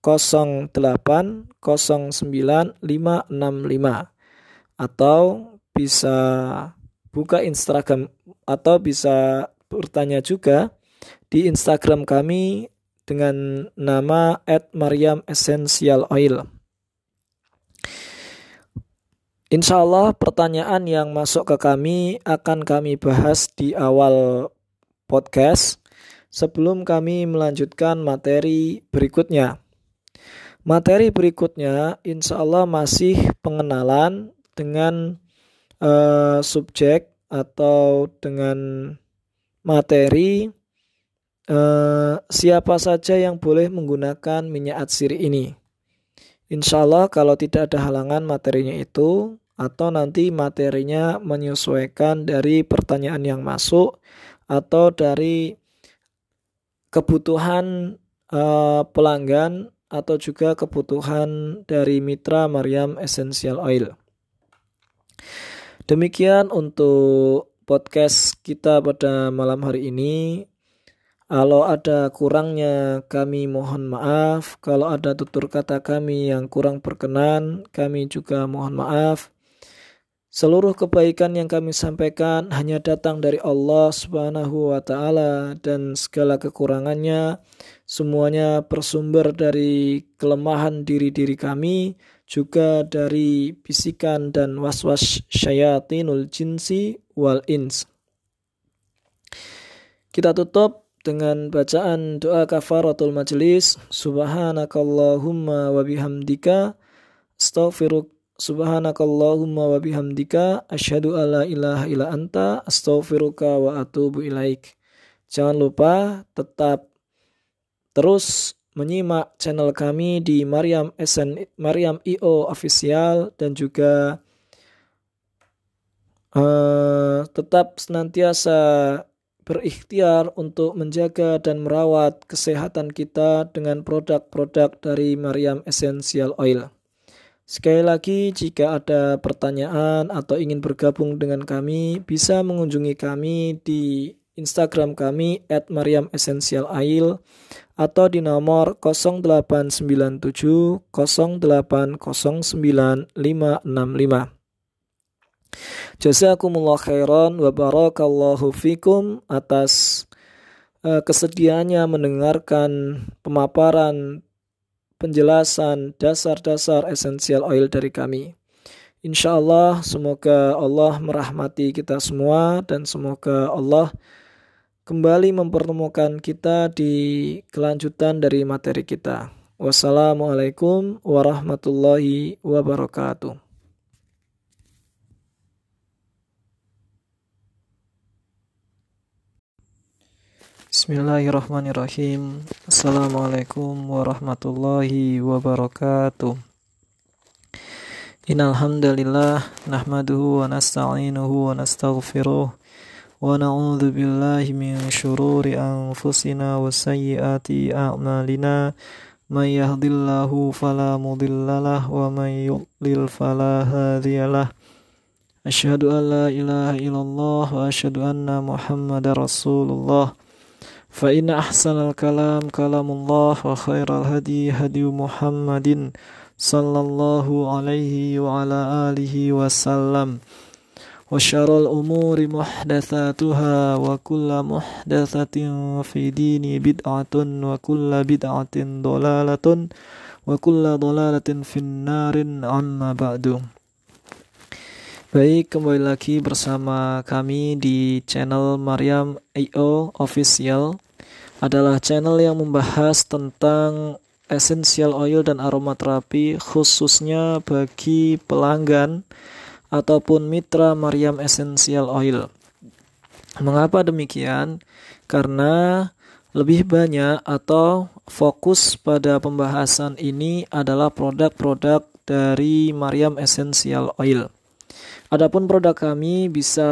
08 09 565 atau bisa buka Instagram atau bisa bertanya juga di Instagram kami dengan nama @mariam_essential_oil. Insya Allah pertanyaan yang masuk ke kami akan kami bahas di awal podcast sebelum kami melanjutkan materi berikutnya. Materi berikutnya insya Allah masih pengenalan dengan uh, subjek atau dengan materi uh, siapa saja yang boleh menggunakan minyak atsiri ini. Insya Allah kalau tidak ada halangan materinya itu atau nanti materinya menyesuaikan dari pertanyaan yang masuk atau dari kebutuhan uh, pelanggan atau juga kebutuhan dari mitra Maryam Essential Oil. Demikian untuk podcast kita pada malam hari ini. Kalau ada kurangnya kami mohon maaf. Kalau ada tutur kata kami yang kurang berkenan, kami juga mohon maaf. Seluruh kebaikan yang kami sampaikan hanya datang dari Allah Subhanahu wa taala dan segala kekurangannya semuanya bersumber dari kelemahan diri-diri kami juga dari bisikan dan waswas syayatinul jinsi wal ins. Kita tutup dengan bacaan doa kafaratul majlis subhanakallahumma wa bihamdika astaghfiruk subhanakallahumma wa bihamdika asyhadu alla ilaha illa anta astaghfiruka wa atubu ilaik. Jangan lupa tetap terus menyimak channel kami di Maryam SN Maryam IO official dan juga uh, tetap senantiasa berikhtiar untuk menjaga dan merawat kesehatan kita dengan produk-produk dari Mariam Essential Oil. Sekali lagi, jika ada pertanyaan atau ingin bergabung dengan kami, bisa mengunjungi kami di Instagram kami at Mariam Essential Oil atau di nomor 0897 0809 565. Jazakumullah khairan wa barakallahu fikum atas uh, kesediaannya mendengarkan pemaparan penjelasan dasar-dasar esensial oil dari kami. Insya Allah semoga Allah merahmati kita semua dan semoga Allah kembali mempertemukan kita di kelanjutan dari materi kita. Wassalamualaikum warahmatullahi wabarakatuh. Bismillahirrahmanirrahim. Assalamualaikum warahmatullahi wabarakatuh. Innalhamdulillah Nahmaduhu wa nasta'inuhu wa nastaghfiruh Wa billahi min syururi anfusina wa sayyiati a'malina. Wa an la ilaha illallah Wa anna rasulullah فإن أحسن الكلام كلام الله وخير الهدي هدي محمد صلى الله عليه وعلى آله وسلم. وشر الأمور محدثاتها وكل محدثة في دين بدعة وكل بدعة ضلالة وكل ضلالة في النار. عما بعد. Baik, kembali lagi bersama kami di channel Maryam IO Official. Adalah channel yang membahas tentang essential oil dan aromaterapi khususnya bagi pelanggan ataupun mitra Maryam Essential Oil. Mengapa demikian? Karena lebih banyak atau fokus pada pembahasan ini adalah produk-produk dari Maryam Essential Oil. Adapun produk kami bisa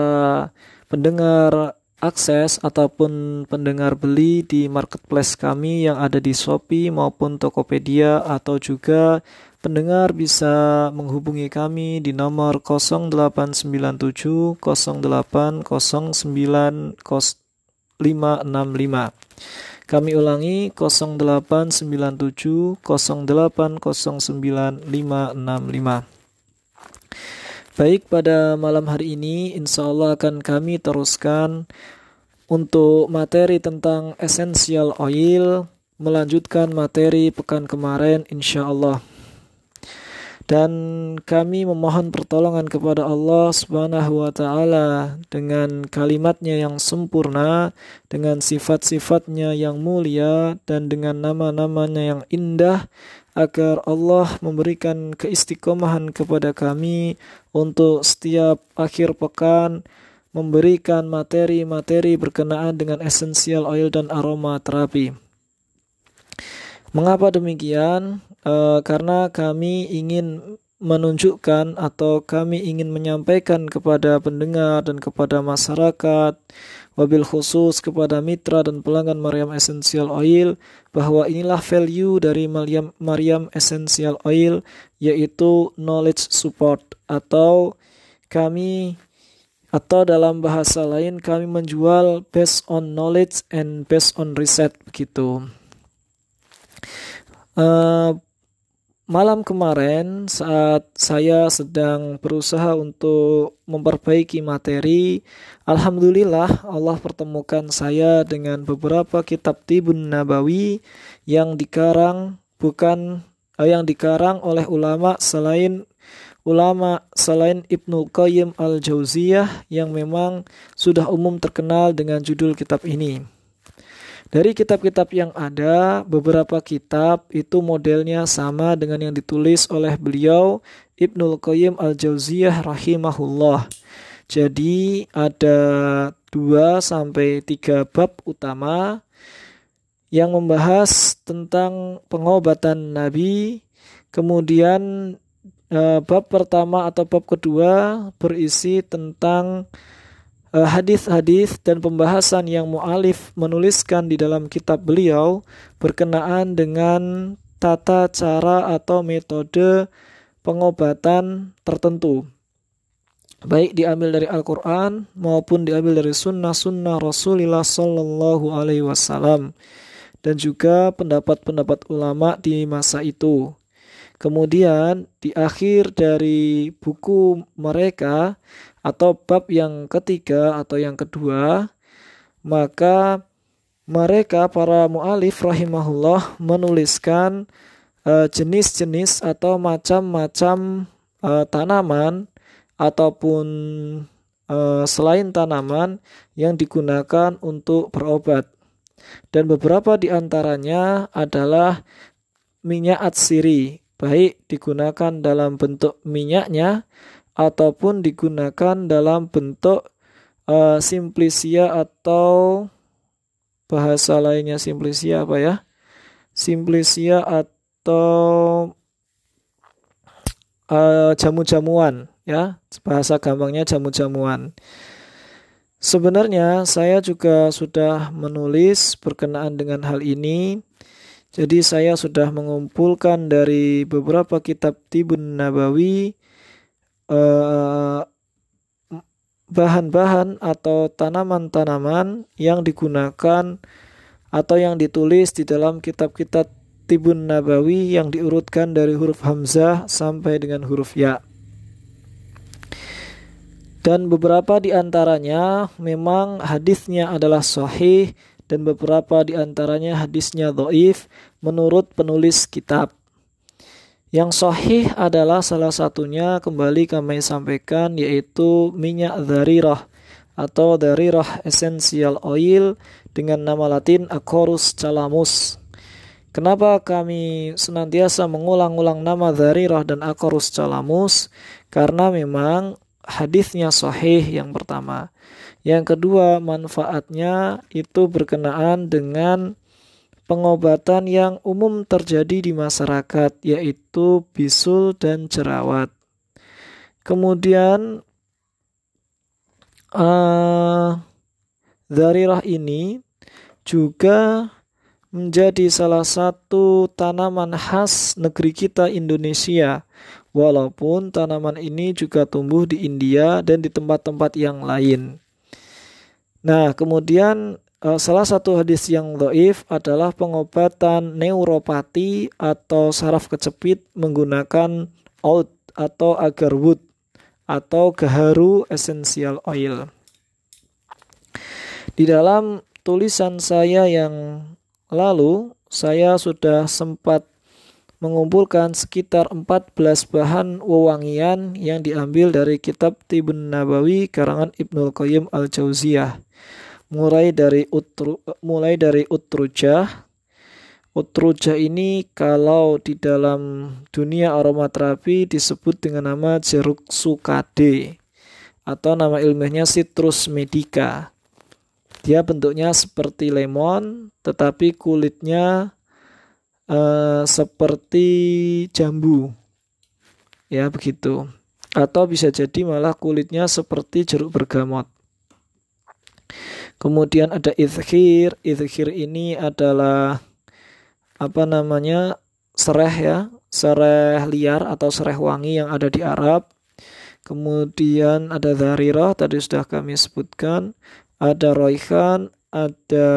pendengar akses ataupun pendengar beli di marketplace kami yang ada di Shopee maupun Tokopedia atau juga pendengar bisa menghubungi kami di nomor 0897 0809 565. Kami ulangi 0897 0809 565. Baik, pada malam hari ini insya Allah akan kami teruskan untuk materi tentang essential oil, melanjutkan materi pekan kemarin insya Allah. Dan kami memohon pertolongan kepada Allah Subhanahu wa taala dengan kalimatnya yang sempurna, dengan sifat-sifatnya yang mulia dan dengan nama-namanya yang indah agar Allah memberikan keistiqomahan kepada kami untuk setiap akhir pekan memberikan materi-materi berkenaan dengan essential oil dan aroma terapi. Mengapa demikian? E, karena kami ingin menunjukkan atau kami ingin menyampaikan kepada pendengar dan kepada masyarakat wabil khusus kepada mitra dan pelanggan Maryam Essential Oil bahwa inilah value dari Maryam, Maryam Essential Oil yaitu knowledge support atau kami atau dalam bahasa lain kami menjual based on knowledge and based on research begitu. Uh, malam kemarin saat saya sedang berusaha untuk memperbaiki materi, alhamdulillah Allah pertemukan saya dengan beberapa kitab Tibun Nabawi yang dikarang bukan eh, yang dikarang oleh ulama selain ulama selain Ibnu Qayyim Al-Jauziyah yang memang sudah umum terkenal dengan judul kitab ini. Dari kitab-kitab yang ada, beberapa kitab itu modelnya sama dengan yang ditulis oleh beliau Ibnul Qayyim Al-Jauziyah rahimahullah. Jadi ada dua sampai tiga bab utama yang membahas tentang pengobatan Nabi. Kemudian eh, bab pertama atau bab kedua berisi tentang hadis-hadis dan pembahasan yang mu'alif menuliskan di dalam kitab beliau berkenaan dengan tata cara atau metode pengobatan tertentu baik diambil dari Al-Quran maupun diambil dari sunnah-sunnah Rasulullah Sallallahu Alaihi Wasallam dan juga pendapat-pendapat ulama di masa itu. Kemudian di akhir dari buku mereka atau bab yang ketiga atau yang kedua, maka mereka para mualif rahimahullah menuliskan eh, jenis-jenis uh, atau macam-macam uh, tanaman ataupun uh, selain tanaman yang digunakan untuk berobat. Dan beberapa di antaranya adalah minyak atsiri baik digunakan dalam bentuk minyaknya ataupun digunakan dalam bentuk uh, simplisia atau bahasa lainnya simplisia apa ya? Simplisia atau uh, jamu-jamuan ya, bahasa gampangnya jamu-jamuan. Sebenarnya saya juga sudah menulis berkenaan dengan hal ini jadi saya sudah mengumpulkan dari beberapa kitab Tibun Nabawi eh, bahan-bahan atau tanaman-tanaman yang digunakan atau yang ditulis di dalam kitab-kitab Tibun Nabawi yang diurutkan dari huruf Hamzah sampai dengan huruf Ya. Dan beberapa di antaranya memang hadisnya adalah sahih dan beberapa di antaranya hadisnya doif menurut penulis kitab. Yang sahih adalah salah satunya kembali kami sampaikan yaitu minyak dharirah atau dharirah essential oil dengan nama latin Acorus calamus. Kenapa kami senantiasa mengulang-ulang nama dharirah dan Acorus calamus? Karena memang hadisnya sahih yang pertama. Yang kedua, manfaatnya itu berkenaan dengan pengobatan yang umum terjadi di masyarakat, yaitu bisul dan jerawat. Kemudian, uh, darirah ini juga menjadi salah satu tanaman khas negeri kita Indonesia. Walaupun tanaman ini juga tumbuh di India dan di tempat-tempat yang lain. Nah, kemudian uh, salah satu hadis yang doif adalah pengobatan neuropati atau saraf kecepit menggunakan oud atau agar wood atau gaharu essential oil. Di dalam tulisan saya yang lalu, saya sudah sempat mengumpulkan sekitar 14 bahan wewangian yang diambil dari kitab Tibun Nabawi karangan Ibnul Qayyim Al-Jauziyah. Mulai dari utru, mulai dari utrujah. Utrujah ini kalau di dalam dunia aromaterapi disebut dengan nama jeruk sukade atau nama ilmiahnya Citrus medica. Dia bentuknya seperti lemon, tetapi kulitnya uh, seperti jambu. Ya, begitu. Atau bisa jadi malah kulitnya seperti jeruk bergamot. Kemudian ada izhir. Izhir ini adalah apa namanya? sereh ya, sereh liar atau sereh wangi yang ada di Arab. Kemudian ada dharirah tadi sudah kami sebutkan ada roihan, ada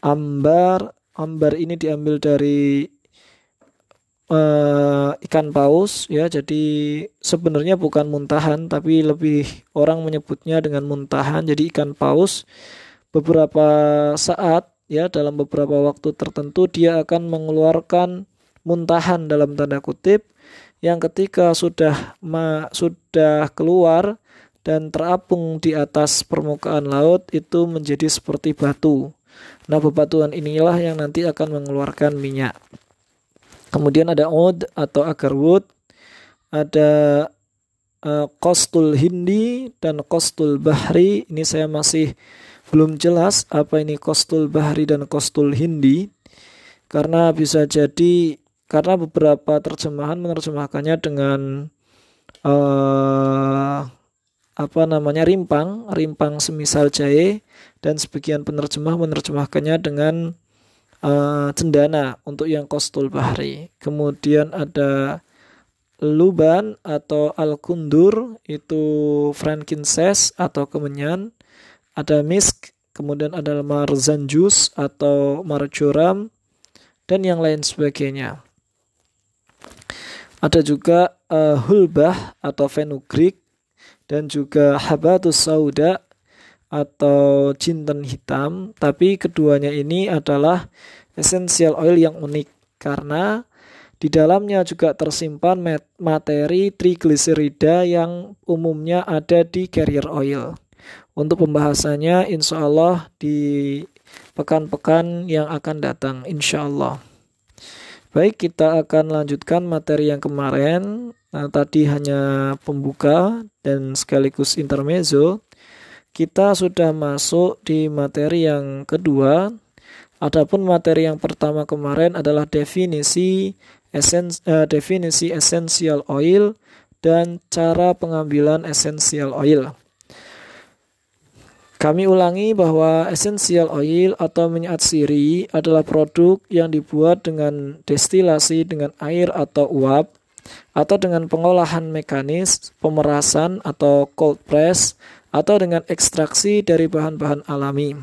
ambar. Ambar ini diambil dari uh, ikan paus ya. Jadi sebenarnya bukan muntahan tapi lebih orang menyebutnya dengan muntahan. Jadi ikan paus beberapa saat ya dalam beberapa waktu tertentu dia akan mengeluarkan muntahan dalam tanda kutip yang ketika sudah ma, sudah keluar dan terapung di atas permukaan laut itu menjadi seperti batu. Nah, bebatuan inilah yang nanti akan mengeluarkan minyak. Kemudian ada oud atau agar wood, ada uh, kostul hindi dan kostul bahri. Ini saya masih belum jelas apa ini kostul bahri dan kostul hindi karena bisa jadi karena beberapa terjemahan menerjemahkannya dengan uh, apa namanya rimpang, rimpang semisal jahe dan sebagian penerjemah menerjemahkannya dengan uh, cendana untuk yang kostul bahri. Kemudian ada luban atau al-kundur itu frankincense atau kemenyan. Ada misk, kemudian ada marzanjus atau marjoram dan yang lain sebagainya. Ada juga uh, hulbah atau fenugreek dan juga habatus sauda atau jinten hitam, tapi keduanya ini adalah essential oil yang unik karena di dalamnya juga tersimpan materi trigliserida yang umumnya ada di carrier oil. Untuk pembahasannya insya Allah di pekan-pekan yang akan datang insya Allah. Baik, kita akan lanjutkan materi yang kemarin. Nah, tadi hanya pembuka dan sekaligus intermezzo. Kita sudah masuk di materi yang kedua. Adapun materi yang pertama kemarin adalah definisi esens, uh, definisi essential oil dan cara pengambilan essential oil. Kami ulangi bahwa essential oil atau minyak siri adalah produk yang dibuat dengan destilasi dengan air atau uap atau dengan pengolahan mekanis, pemerasan atau cold press atau dengan ekstraksi dari bahan-bahan alami.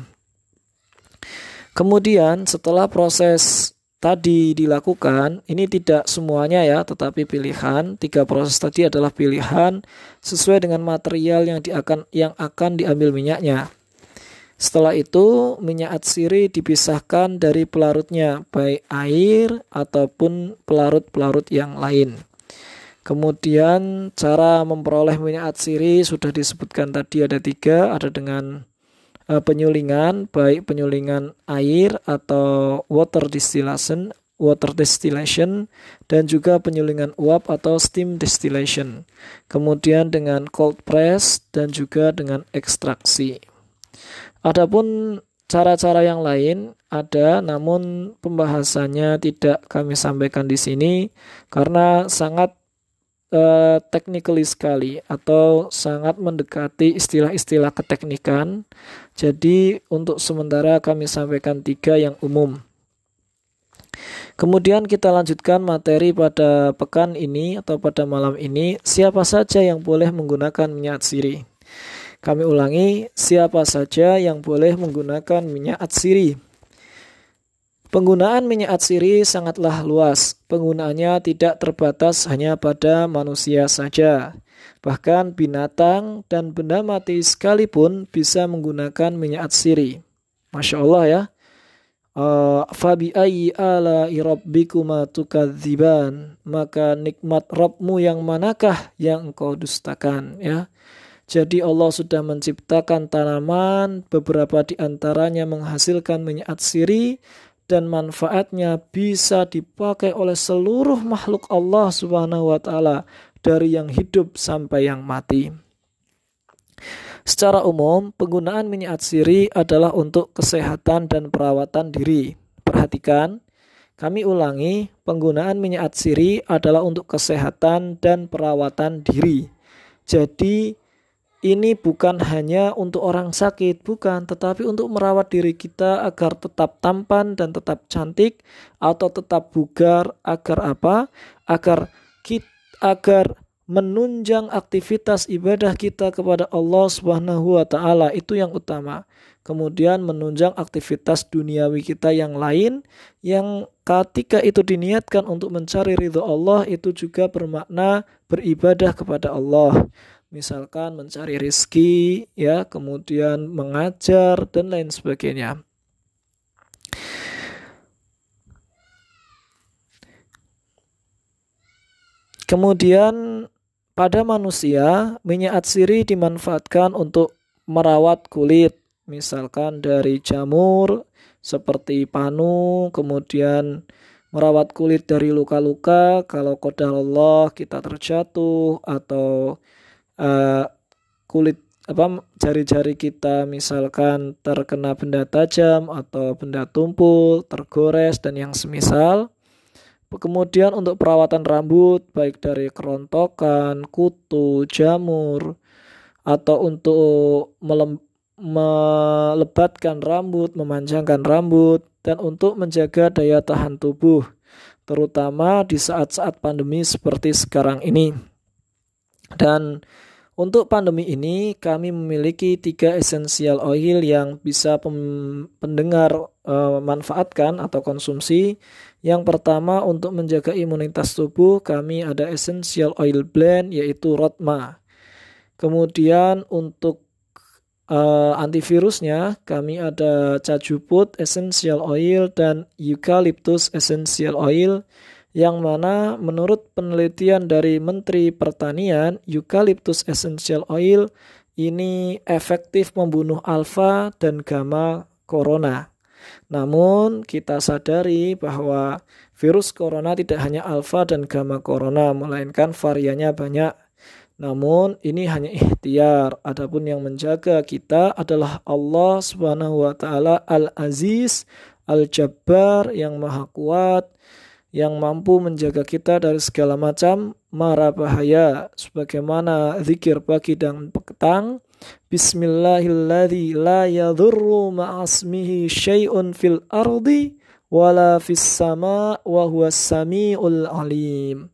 Kemudian setelah proses tadi dilakukan, ini tidak semuanya ya, tetapi pilihan. Tiga proses tadi adalah pilihan sesuai dengan material yang, akan, yang akan diambil minyaknya. Setelah itu, minyak atsiri dipisahkan dari pelarutnya, baik air ataupun pelarut-pelarut yang lain. Kemudian cara memperoleh minyak atsiri sudah disebutkan tadi ada tiga, ada dengan uh, penyulingan baik penyulingan air atau water distillation water distillation dan juga penyulingan uap atau steam distillation. Kemudian dengan cold press dan juga dengan ekstraksi. Adapun cara-cara yang lain ada namun pembahasannya tidak kami sampaikan di sini karena sangat uh, technically sekali atau sangat mendekati istilah-istilah keteknikan. Jadi untuk sementara kami sampaikan tiga yang umum. Kemudian kita lanjutkan materi pada pekan ini atau pada malam ini, siapa saja yang boleh menggunakan minyak siri. Kami ulangi, siapa saja yang boleh menggunakan minyak atsiri. Penggunaan minyak atsiri sangatlah luas. Penggunaannya tidak terbatas hanya pada manusia saja. Bahkan binatang dan benda mati sekalipun bisa menggunakan minyak atsiri. Masya Allah ya. Uh, Fabi ayyi ala rabbikuma tukadziban maka nikmat Rabbmu yang manakah yang engkau dustakan ya jadi Allah sudah menciptakan tanaman beberapa di antaranya menghasilkan minyak atsiri dan manfaatnya bisa dipakai oleh seluruh makhluk Allah Subhanahu wa taala dari yang hidup sampai yang mati. Secara umum, penggunaan minyak atsiri adalah untuk kesehatan dan perawatan diri. Perhatikan, kami ulangi, penggunaan minyak atsiri adalah untuk kesehatan dan perawatan diri. Jadi, ini bukan hanya untuk orang sakit, bukan, tetapi untuk merawat diri kita agar tetap tampan dan tetap cantik atau tetap bugar agar apa? Agar kita agar menunjang aktivitas ibadah kita kepada Allah Subhanahu wa taala itu yang utama. Kemudian menunjang aktivitas duniawi kita yang lain yang ketika itu diniatkan untuk mencari ridho Allah itu juga bermakna beribadah kepada Allah misalkan mencari rizki, ya, kemudian mengajar dan lain sebagainya. Kemudian pada manusia minyak atsiri dimanfaatkan untuk merawat kulit, misalkan dari jamur seperti panu, kemudian merawat kulit dari luka-luka kalau kodal Allah kita terjatuh atau uh, kulit apa jari-jari kita misalkan terkena benda tajam atau benda tumpul, tergores dan yang semisal. Kemudian untuk perawatan rambut baik dari kerontokan, kutu, jamur atau untuk melem, melebatkan rambut, memanjangkan rambut dan untuk menjaga daya tahan tubuh terutama di saat-saat pandemi seperti sekarang ini. Dan untuk pandemi ini, kami memiliki tiga essential oil yang bisa pendengar e, manfaatkan atau konsumsi. Yang pertama, untuk menjaga imunitas tubuh, kami ada essential oil blend yaitu Rotma. Kemudian untuk e, antivirusnya, kami ada Cajuput essential oil dan Eucalyptus essential oil yang mana menurut penelitian dari Menteri Pertanian, eucalyptus essential oil ini efektif membunuh alfa dan gamma corona. Namun kita sadari bahwa virus corona tidak hanya alfa dan gamma corona, melainkan variannya banyak. Namun ini hanya ikhtiar. Adapun yang menjaga kita adalah Allah Subhanahu wa taala Al-Aziz, Al-Jabbar yang Maha Kuat, yang mampu menjaga kita dari segala macam mara bahaya. Sebagaimana zikir pagi dan petang Bismillahilladzi la yadhurru ma'asmihi syai'un fil ardi wala fis sama wa huwas samiul alim.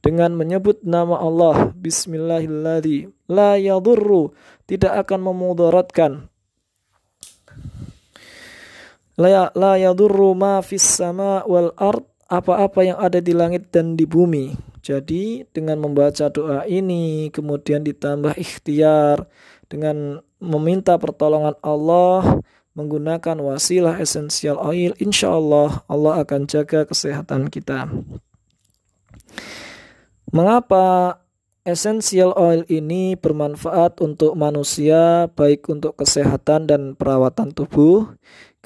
Dengan menyebut nama Allah Bismillahilladzi la yadhurru tidak akan memudaratkan. La, la yadurru ma fis sama wal ard apa-apa yang ada di langit dan di bumi. Jadi dengan membaca doa ini kemudian ditambah ikhtiar dengan meminta pertolongan Allah menggunakan wasilah esensial oil, insya Allah Allah akan jaga kesehatan kita. Mengapa essential oil ini bermanfaat untuk manusia, baik untuk kesehatan dan perawatan tubuh?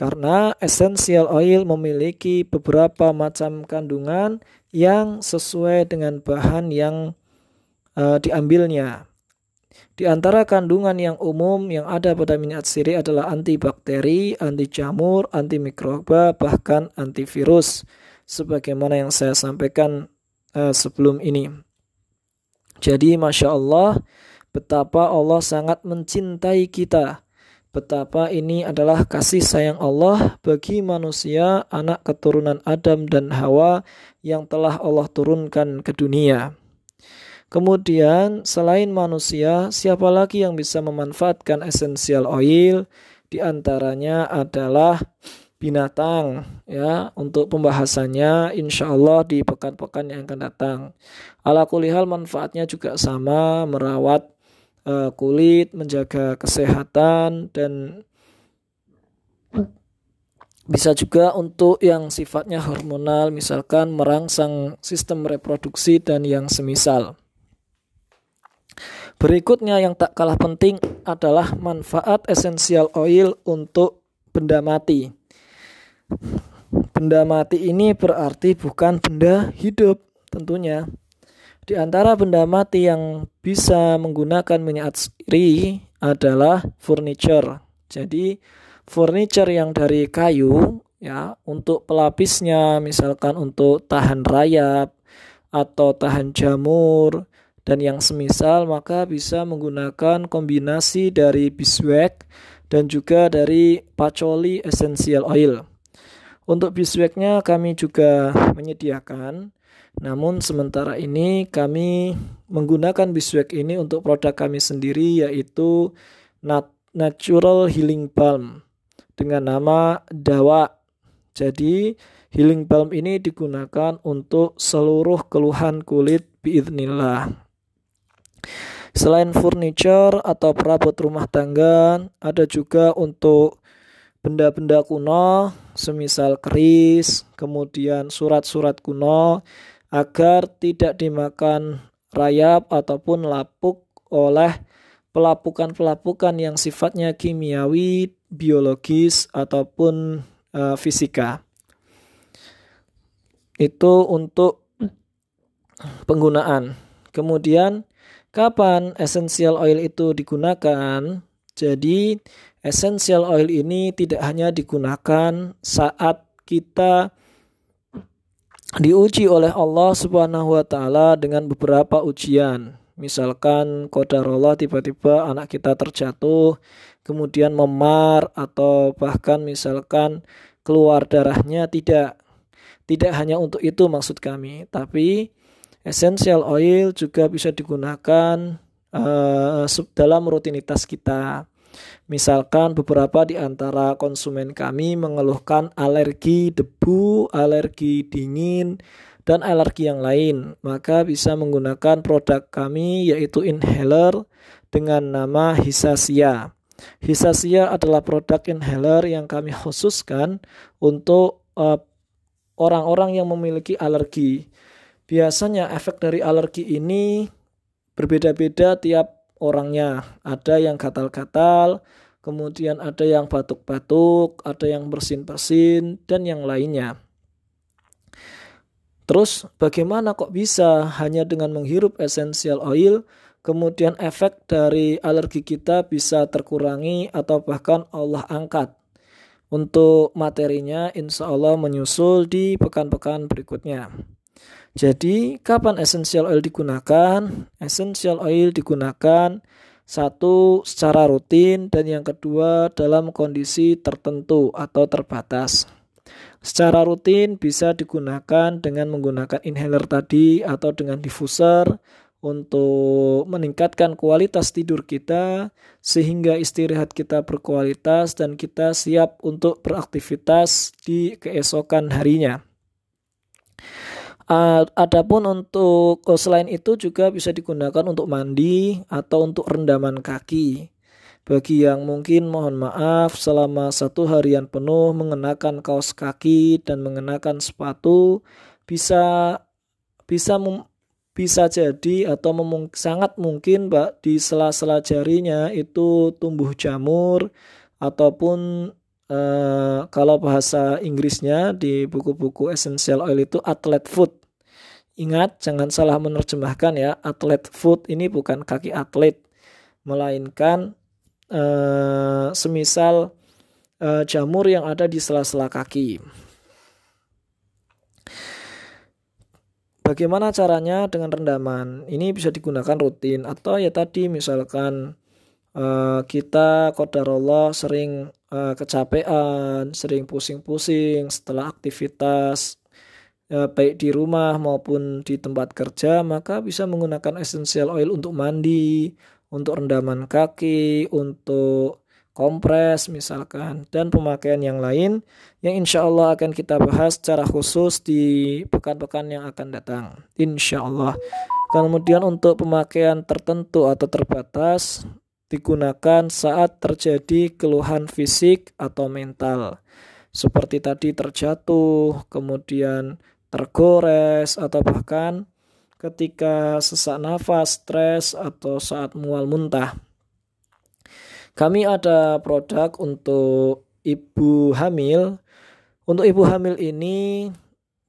Karena essential oil memiliki beberapa macam kandungan yang sesuai dengan bahan yang uh, diambilnya. Di antara kandungan yang umum yang ada pada minyak siri adalah antibakteri, anti jamur, anti mikroba, bahkan antivirus. Sebagaimana yang saya sampaikan uh, sebelum ini. Jadi Masya Allah, betapa Allah sangat mencintai kita betapa ini adalah kasih sayang Allah bagi manusia, anak keturunan Adam dan Hawa yang telah Allah turunkan ke dunia. Kemudian, selain manusia, siapa lagi yang bisa memanfaatkan essential oil? Di antaranya adalah binatang ya untuk pembahasannya insya Allah di pekan-pekan yang akan datang. Ala kulihal manfaatnya juga sama merawat uh, kulit, menjaga kesehatan dan bisa juga untuk yang sifatnya hormonal misalkan merangsang sistem reproduksi dan yang semisal. Berikutnya yang tak kalah penting adalah manfaat esensial oil untuk benda mati. Benda mati ini berarti bukan benda hidup tentunya. Di antara benda mati yang bisa menggunakan minyak atsiri adalah furniture. Jadi furniture yang dari kayu ya untuk pelapisnya misalkan untuk tahan rayap atau tahan jamur dan yang semisal maka bisa menggunakan kombinasi dari beeswax dan juga dari patchouli essential oil. Untuk beeswaxnya kami juga menyediakan, namun sementara ini kami menggunakan beeswax ini untuk produk kami sendiri yaitu Natural Healing Balm dengan nama Dawa. Jadi healing balm ini digunakan untuk seluruh keluhan kulit biidnillah. Selain furniture atau perabot rumah tangga, ada juga untuk benda-benda kuno, semisal keris, kemudian surat-surat kuno, agar tidak dimakan rayap ataupun lapuk oleh pelapukan-pelapukan yang sifatnya kimiawi, biologis, ataupun uh, fisika. Itu untuk penggunaan. Kemudian Kapan essential oil itu digunakan? Jadi, essential oil ini tidak hanya digunakan saat kita diuji oleh Allah Subhanahu wa taala dengan beberapa ujian. Misalkan qadarullah tiba-tiba anak kita terjatuh, kemudian memar atau bahkan misalkan keluar darahnya tidak tidak hanya untuk itu maksud kami, tapi Essential oil juga bisa digunakan uh, dalam rutinitas kita. Misalkan beberapa di antara konsumen kami mengeluhkan alergi debu, alergi dingin, dan alergi yang lain, maka bisa menggunakan produk kami yaitu inhaler dengan nama Hisasia. Hisasia adalah produk inhaler yang kami khususkan untuk eh, orang-orang uh, yang memiliki alergi. Biasanya efek dari alergi ini berbeda-beda tiap orangnya. Ada yang gatal-gatal, kemudian ada yang batuk-batuk, ada yang bersin-bersin, dan yang lainnya. Terus bagaimana kok bisa hanya dengan menghirup essential oil kemudian efek dari alergi kita bisa terkurangi atau bahkan Allah angkat. Untuk materinya insya Allah menyusul di pekan-pekan berikutnya. Jadi, kapan essential oil digunakan? Essential oil digunakan satu secara rutin dan yang kedua dalam kondisi tertentu atau terbatas. Secara rutin bisa digunakan dengan menggunakan inhaler tadi atau dengan diffuser untuk meningkatkan kualitas tidur kita sehingga istirahat kita berkualitas dan kita siap untuk beraktivitas di keesokan harinya. Uh, adapun untuk oh, selain itu juga bisa digunakan untuk mandi atau untuk rendaman kaki. Bagi yang mungkin mohon maaf selama satu harian penuh mengenakan kaos kaki dan mengenakan sepatu bisa bisa bisa jadi atau memung, sangat mungkin mbak di sela-sela jarinya itu tumbuh jamur ataupun eh, kalau bahasa Inggrisnya di buku-buku essential oil itu atlet foot Ingat, jangan salah menerjemahkan ya. Atlet foot ini bukan kaki atlet, melainkan uh, semisal uh, jamur yang ada di sela-sela kaki. Bagaimana caranya dengan rendaman? Ini bisa digunakan rutin atau ya tadi misalkan uh, kita kodarullah sering kecapean, sering pusing-pusing setelah aktivitas ya, baik di rumah maupun di tempat kerja maka bisa menggunakan essential oil untuk mandi, untuk rendaman kaki, untuk kompres misalkan, dan pemakaian yang lain yang insya Allah akan kita bahas secara khusus di pekan-pekan yang akan datang. Insya Allah. Kemudian untuk pemakaian tertentu atau terbatas digunakan saat terjadi keluhan fisik atau mental. Seperti tadi terjatuh, kemudian tergores, atau bahkan ketika sesak nafas, stres, atau saat mual muntah. Kami ada produk untuk ibu hamil. Untuk ibu hamil ini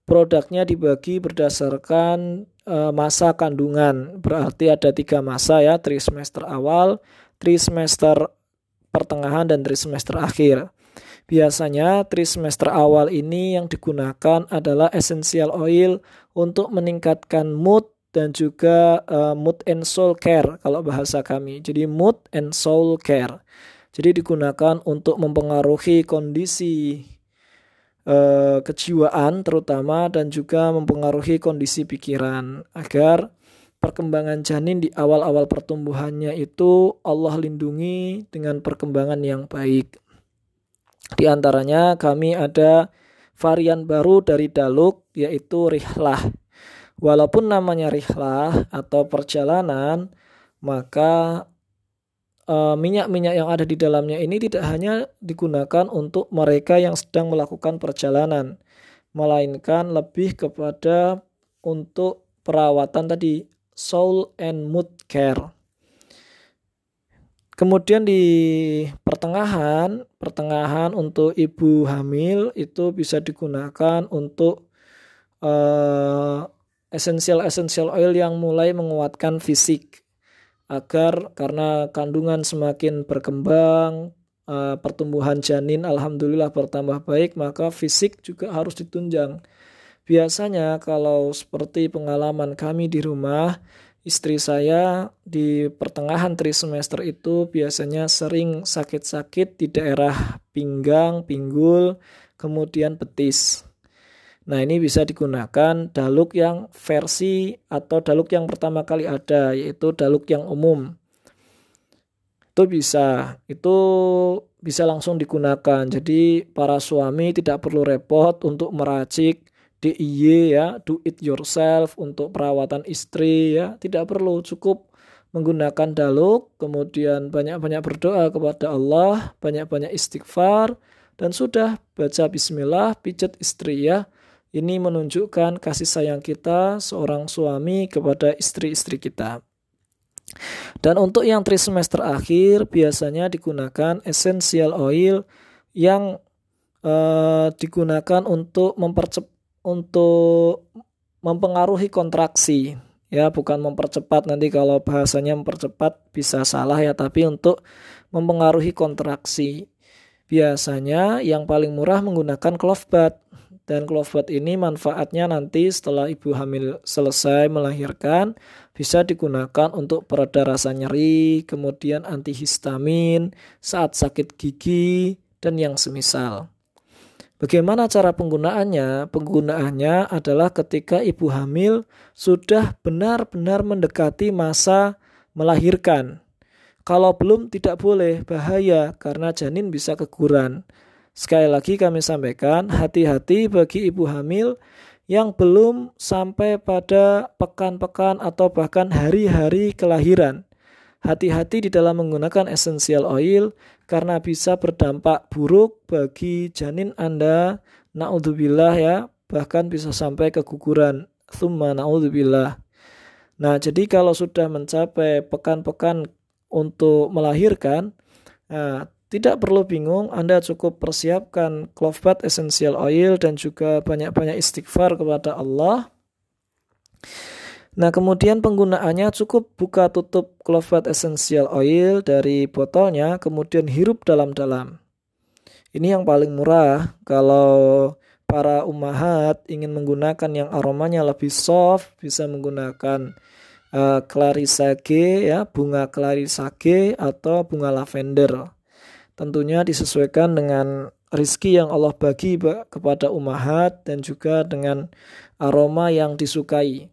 produknya dibagi berdasarkan e, masa kandungan. Berarti ada tiga masa ya, trimester awal, trimester pertengahan, dan trimester akhir. Biasanya trimester awal ini yang digunakan adalah essential oil untuk meningkatkan mood dan juga uh, mood and soul care kalau bahasa kami. Jadi mood and soul care. Jadi digunakan untuk mempengaruhi kondisi uh, kejiwaan terutama dan juga mempengaruhi kondisi pikiran agar perkembangan janin di awal-awal pertumbuhannya itu Allah lindungi dengan perkembangan yang baik. Di antaranya kami ada varian baru dari daluk yaitu rihlah. Walaupun namanya rihlah atau perjalanan, maka eh, minyak-minyak uh, yang ada di dalamnya ini tidak hanya digunakan untuk mereka yang sedang melakukan perjalanan, melainkan lebih kepada untuk perawatan tadi soul and mood care. Kemudian di pertengahan, pertengahan untuk ibu hamil itu bisa digunakan untuk uh, essential-essential oil yang mulai menguatkan fisik agar karena kandungan semakin berkembang, uh, pertumbuhan janin alhamdulillah bertambah baik, maka fisik juga harus ditunjang. Biasanya kalau seperti pengalaman kami di rumah, istri saya di pertengahan trimester itu biasanya sering sakit-sakit di daerah pinggang, pinggul, kemudian betis. Nah, ini bisa digunakan daluk yang versi atau daluk yang pertama kali ada, yaitu daluk yang umum. Itu bisa, itu bisa langsung digunakan. Jadi, para suami tidak perlu repot untuk meracik DIY ya, do it yourself untuk perawatan istri ya, tidak perlu cukup menggunakan daluk, kemudian banyak-banyak berdoa kepada Allah, banyak-banyak istighfar dan sudah baca bismillah, pijat istri ya. Ini menunjukkan kasih sayang kita seorang suami kepada istri-istri kita. Dan untuk yang trimester akhir biasanya digunakan essential oil yang uh, digunakan untuk mempercepat untuk mempengaruhi kontraksi. Ya bukan mempercepat. Nanti kalau bahasanya mempercepat bisa salah ya. Tapi untuk mempengaruhi kontraksi. Biasanya yang paling murah menggunakan clove bath dan clove bath ini manfaatnya nanti setelah ibu hamil selesai melahirkan bisa digunakan untuk pereda rasa nyeri kemudian antihistamin saat sakit gigi dan yang semisal Bagaimana cara penggunaannya? Penggunaannya adalah ketika ibu hamil sudah benar-benar mendekati masa melahirkan. Kalau belum tidak boleh, bahaya karena janin bisa keguran. Sekali lagi kami sampaikan, hati-hati bagi ibu hamil yang belum sampai pada pekan-pekan atau bahkan hari-hari kelahiran. Hati-hati di dalam menggunakan essential oil karena bisa berdampak buruk bagi janin Anda. Naudzubillah ya, bahkan bisa sampai keguguran. Thumma naudzubillah. Nah, jadi kalau sudah mencapai pekan-pekan untuk melahirkan, nah, tidak perlu bingung, Anda cukup persiapkan clove bath essential oil dan juga banyak-banyak istighfar kepada Allah. Nah, kemudian penggunaannya cukup buka tutup clove essential oil dari botolnya, kemudian hirup dalam-dalam. Ini yang paling murah kalau para umahat ingin menggunakan yang aromanya lebih soft, bisa menggunakan uh, clarisage ya, bunga clarisage atau bunga lavender. Tentunya disesuaikan dengan rizki yang Allah bagi kepada umahat dan juga dengan aroma yang disukai.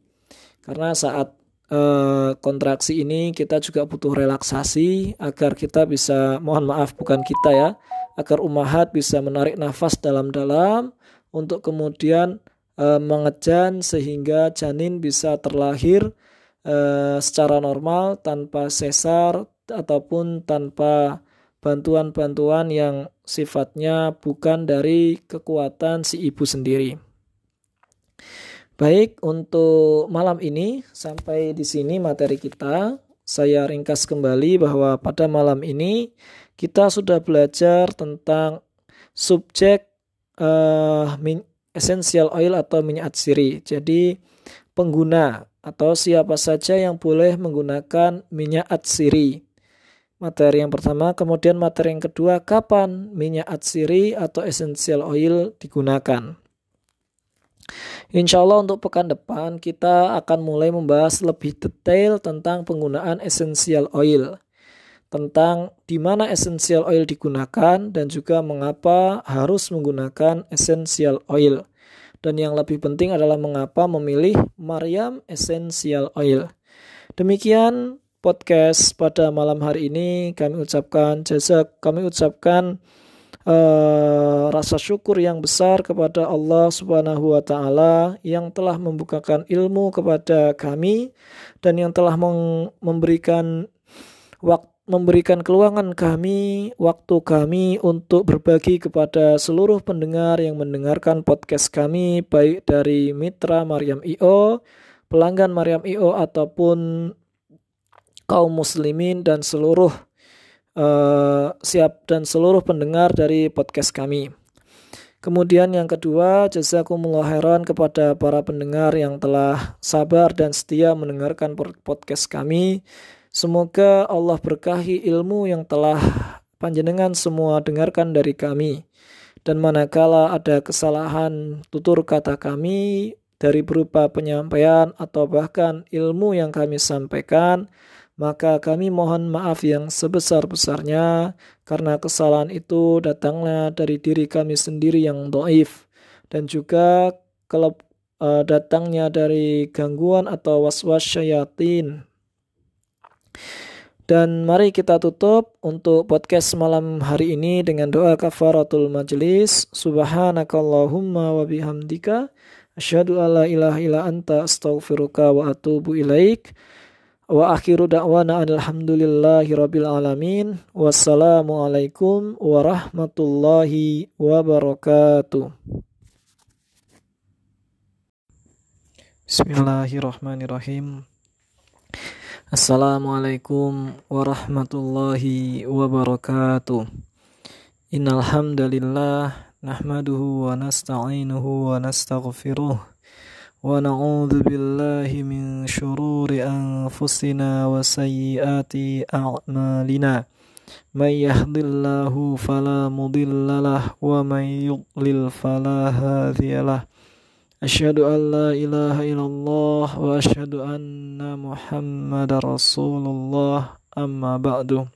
Karena saat uh, kontraksi ini kita juga butuh relaksasi agar kita bisa mohon maaf bukan kita ya agar umahat bisa menarik nafas dalam-dalam untuk kemudian uh, mengejan sehingga janin bisa terlahir uh, secara normal tanpa sesar ataupun tanpa bantuan-bantuan yang sifatnya bukan dari kekuatan si ibu sendiri. Baik, untuk malam ini sampai di sini materi kita. Saya ringkas kembali bahwa pada malam ini kita sudah belajar tentang subjek uh, essential oil atau minyak atsiri. Jadi pengguna atau siapa saja yang boleh menggunakan minyak atsiri. Materi yang pertama, kemudian materi yang kedua, kapan minyak atsiri atau essential oil digunakan. Insya Allah untuk pekan depan kita akan mulai membahas lebih detail tentang penggunaan essential oil. Tentang di mana essential oil digunakan dan juga mengapa harus menggunakan essential oil. Dan yang lebih penting adalah mengapa memilih Maryam Essential Oil. Demikian podcast pada malam hari ini kami ucapkan jasa kami ucapkan uh, rasa syukur yang besar kepada Allah Subhanahu wa taala yang telah membukakan ilmu kepada kami dan yang telah memberikan waktu memberikan keluangan kami, waktu kami untuk berbagi kepada seluruh pendengar yang mendengarkan podcast kami, baik dari mitra Maryam IO, pelanggan Maryam IO, ataupun kaum muslimin dan seluruh uh, siap dan seluruh pendengar dari podcast kami. Kemudian yang kedua, jazakumullah khairan kepada para pendengar yang telah sabar dan setia mendengarkan podcast kami. Semoga Allah berkahi ilmu yang telah panjenengan semua dengarkan dari kami. Dan manakala ada kesalahan tutur kata kami dari berupa penyampaian atau bahkan ilmu yang kami sampaikan, maka kami mohon maaf yang sebesar-besarnya karena kesalahan itu datangnya dari diri kami sendiri yang doif dan juga kalau uh, datangnya dari gangguan atau was-was syayatin. Dan mari kita tutup untuk podcast malam hari ini dengan doa kafaratul majlis. Subhanakallahumma wa bihamdika asyhadu alla ilaha illa anta astaghfiruka wa atubu ilaik. Wa akhiru da'wana alhamdulillahi rabbil alamin. Wassalamualaikum warahmatullahi wabarakatuh. Bismillahirrahmanirrahim. Assalamualaikum warahmatullahi wabarakatuh. Innal hamdalillah nahmaduhu wa nasta'inuhu wa nastaghfiruh. ونعوذ بالله من شرور أنفسنا وسيئات أعمالنا. من يهد الله فلا مضل له ومن يضلل فلا هادي له. أشهد أن لا إله إلا الله وأشهد أن محمد رسول الله. أما بعد.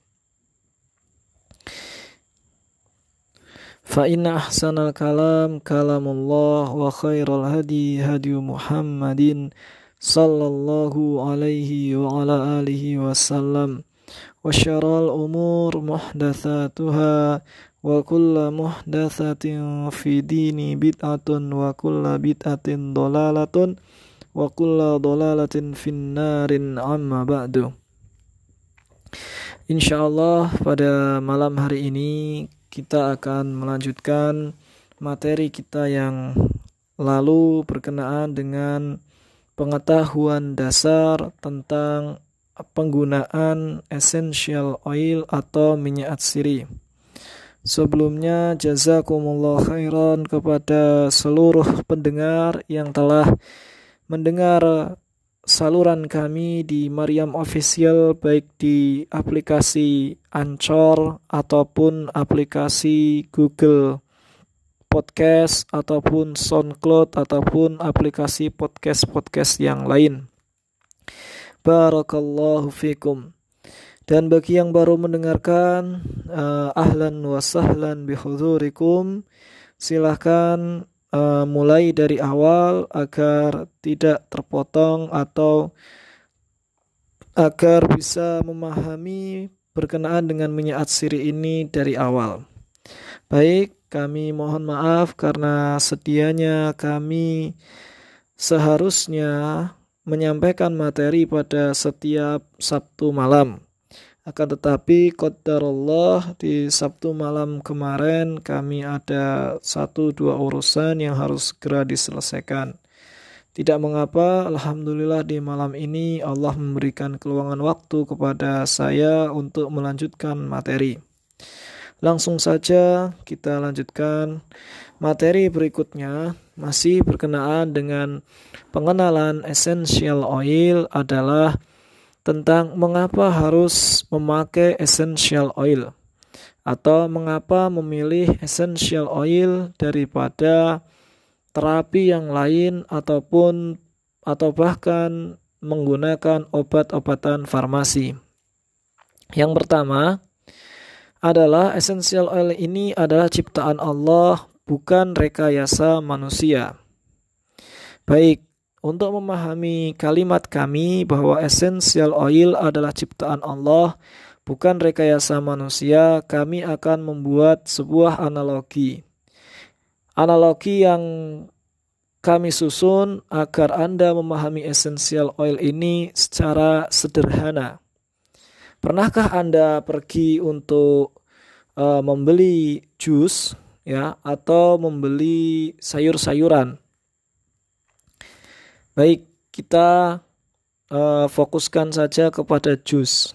فإن أحسن الكلام كلام الله وخير الهدي هدي محمد صلى الله عليه وعلى آله وسلم وشر الأمور محدثاتها وكل محدثة في دين بدعة وكل بدعة ضلالة وكل ضلالة في النار عما بعد Insya Allah pada malam hari ini kita akan melanjutkan materi kita yang lalu berkenaan dengan pengetahuan dasar tentang penggunaan essential oil atau minyak atsiri. Sebelumnya jazakumullah khairan kepada seluruh pendengar yang telah mendengar saluran kami di Mariam Official baik di aplikasi Anchor ataupun aplikasi Google Podcast ataupun SoundCloud ataupun aplikasi podcast-podcast yang lain. Barakallahu fikum. Dan bagi yang baru mendengarkan, uh, ahlan wa sahlan bihudurikum. Silahkan uh, mulai dari awal agar tidak terpotong atau agar bisa memahami berkenaan dengan minyak atsiri ini dari awal. Baik, kami mohon maaf karena sedianya kami seharusnya menyampaikan materi pada setiap Sabtu malam. Akan tetapi Allah di Sabtu malam kemarin kami ada satu dua urusan yang harus segera diselesaikan. Tidak mengapa, Alhamdulillah di malam ini Allah memberikan keluangan waktu kepada saya untuk melanjutkan materi. Langsung saja kita lanjutkan materi berikutnya masih berkenaan dengan pengenalan essential oil adalah tentang mengapa harus memakai essential oil atau mengapa memilih essential oil daripada terapi yang lain ataupun atau bahkan menggunakan obat-obatan farmasi. Yang pertama adalah essential oil ini adalah ciptaan Allah bukan rekayasa manusia. Baik, untuk memahami kalimat kami bahwa essential oil adalah ciptaan Allah, bukan rekayasa manusia, kami akan membuat sebuah analogi. Analogi yang kami susun agar Anda memahami essential oil ini secara sederhana. Pernahkah Anda pergi untuk uh, membeli jus ya atau membeli sayur-sayuran? Baik, kita uh, fokuskan saja kepada jus.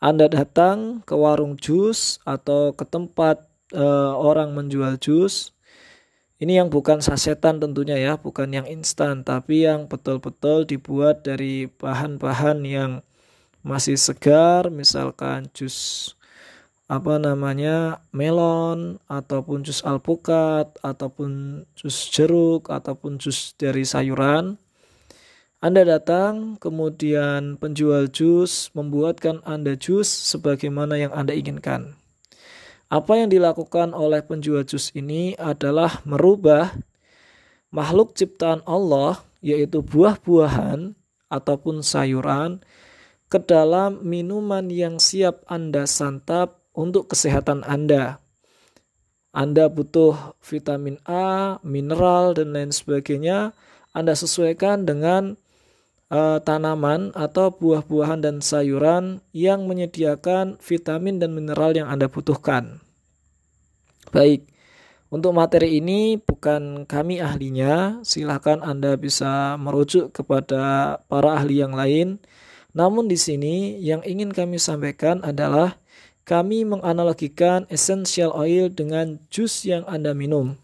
Anda datang ke warung jus atau ke tempat uh, orang menjual jus. Ini yang bukan sasetan tentunya ya, bukan yang instan, tapi yang betul-betul dibuat dari bahan-bahan yang masih segar, misalkan jus apa namanya melon ataupun jus alpukat ataupun jus jeruk ataupun jus dari sayuran anda datang, kemudian penjual jus membuatkan Anda jus sebagaimana yang Anda inginkan. Apa yang dilakukan oleh penjual jus ini adalah merubah makhluk ciptaan Allah, yaitu buah-buahan ataupun sayuran, ke dalam minuman yang siap Anda santap untuk kesehatan Anda. Anda butuh vitamin A, mineral, dan lain sebagainya. Anda sesuaikan dengan uh, tanaman atau buah-buahan dan sayuran yang menyediakan vitamin dan mineral yang Anda butuhkan. Baik, untuk materi ini bukan kami ahlinya, silahkan Anda bisa merujuk kepada para ahli yang lain. Namun di sini yang ingin kami sampaikan adalah kami menganalogikan essential oil dengan jus yang Anda minum.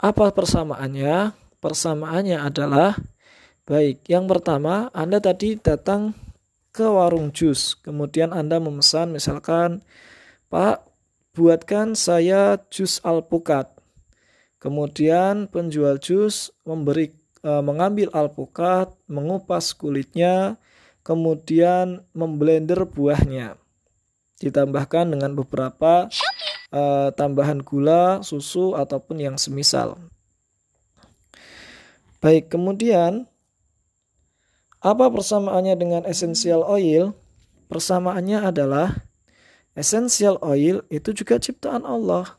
Apa persamaannya? Persamaannya adalah Baik, yang pertama Anda tadi datang ke warung jus, kemudian Anda memesan misalkan, Pak, buatkan saya jus alpukat. Kemudian penjual jus memberi e, mengambil alpukat, mengupas kulitnya, kemudian memblender buahnya. Ditambahkan dengan beberapa e, tambahan gula, susu ataupun yang semisal. Baik, kemudian apa persamaannya dengan essential oil? Persamaannya adalah essential oil itu juga ciptaan Allah.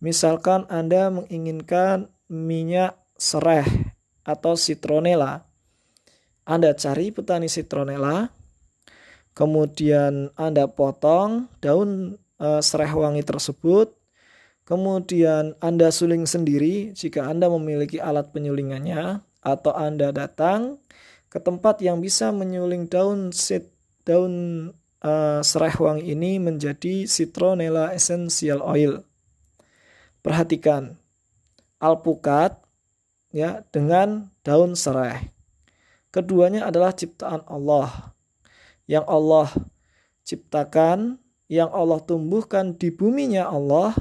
Misalkan Anda menginginkan minyak serai atau citronella. Anda cari petani citronella, kemudian Anda potong daun e, serai wangi tersebut, kemudian Anda suling sendiri jika Anda memiliki alat penyulingannya, atau Anda datang ke tempat yang bisa menyuling daun sit daun uh, serai wangi ini menjadi citronella essential oil. Perhatikan alpukat ya dengan daun serai. Keduanya adalah ciptaan Allah yang Allah ciptakan, yang Allah tumbuhkan di buminya Allah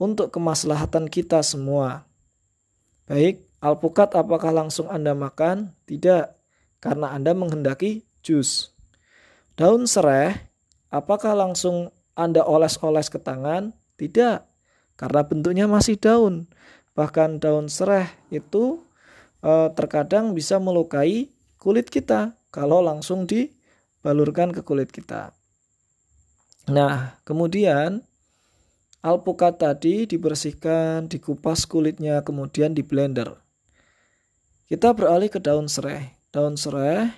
untuk kemaslahatan kita semua. Baik, alpukat apakah langsung Anda makan? Tidak karena Anda menghendaki jus. Daun serai, apakah langsung Anda oles-oles ke tangan? Tidak, karena bentuknya masih daun. Bahkan daun serai itu e, terkadang bisa melukai kulit kita kalau langsung dibalurkan ke kulit kita. Nah, kemudian alpukat tadi dibersihkan, dikupas kulitnya, kemudian di blender. Kita beralih ke daun serai. Daun serai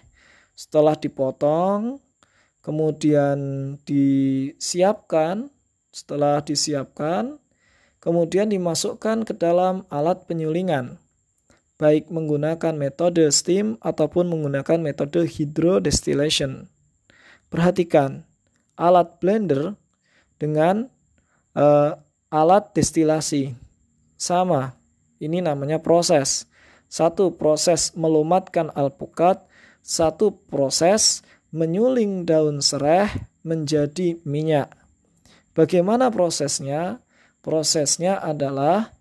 setelah dipotong, kemudian disiapkan, setelah disiapkan, kemudian dimasukkan ke dalam alat penyulingan, baik menggunakan metode steam ataupun menggunakan metode hydrodistillation. Perhatikan, alat blender dengan uh, alat destilasi sama. Ini namanya proses. Satu proses melumatkan alpukat, satu proses menyuling daun serai menjadi minyak. Bagaimana prosesnya? Prosesnya adalah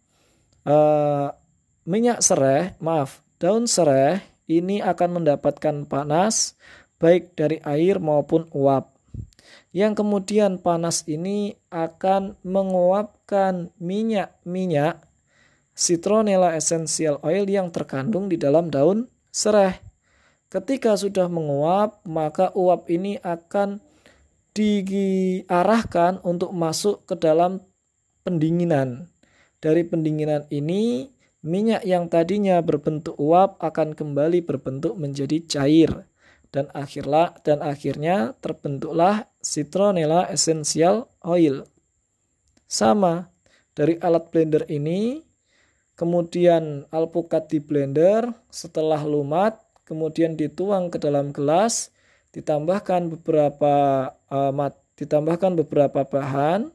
uh, minyak serai, maaf, daun serai ini akan mendapatkan panas baik dari air maupun uap. Yang kemudian panas ini akan menguapkan minyak-minyak citronella essential oil yang terkandung di dalam daun serai. Ketika sudah menguap, maka uap ini akan diarahkan untuk masuk ke dalam pendinginan. Dari pendinginan ini, minyak yang tadinya berbentuk uap akan kembali berbentuk menjadi cair dan akhirlah dan akhirnya terbentuklah citronella essential oil. Sama dari alat blender ini kemudian alpukat di blender, setelah lumat, kemudian dituang ke dalam gelas, ditambahkan beberapa uh, mat, ditambahkan beberapa bahan,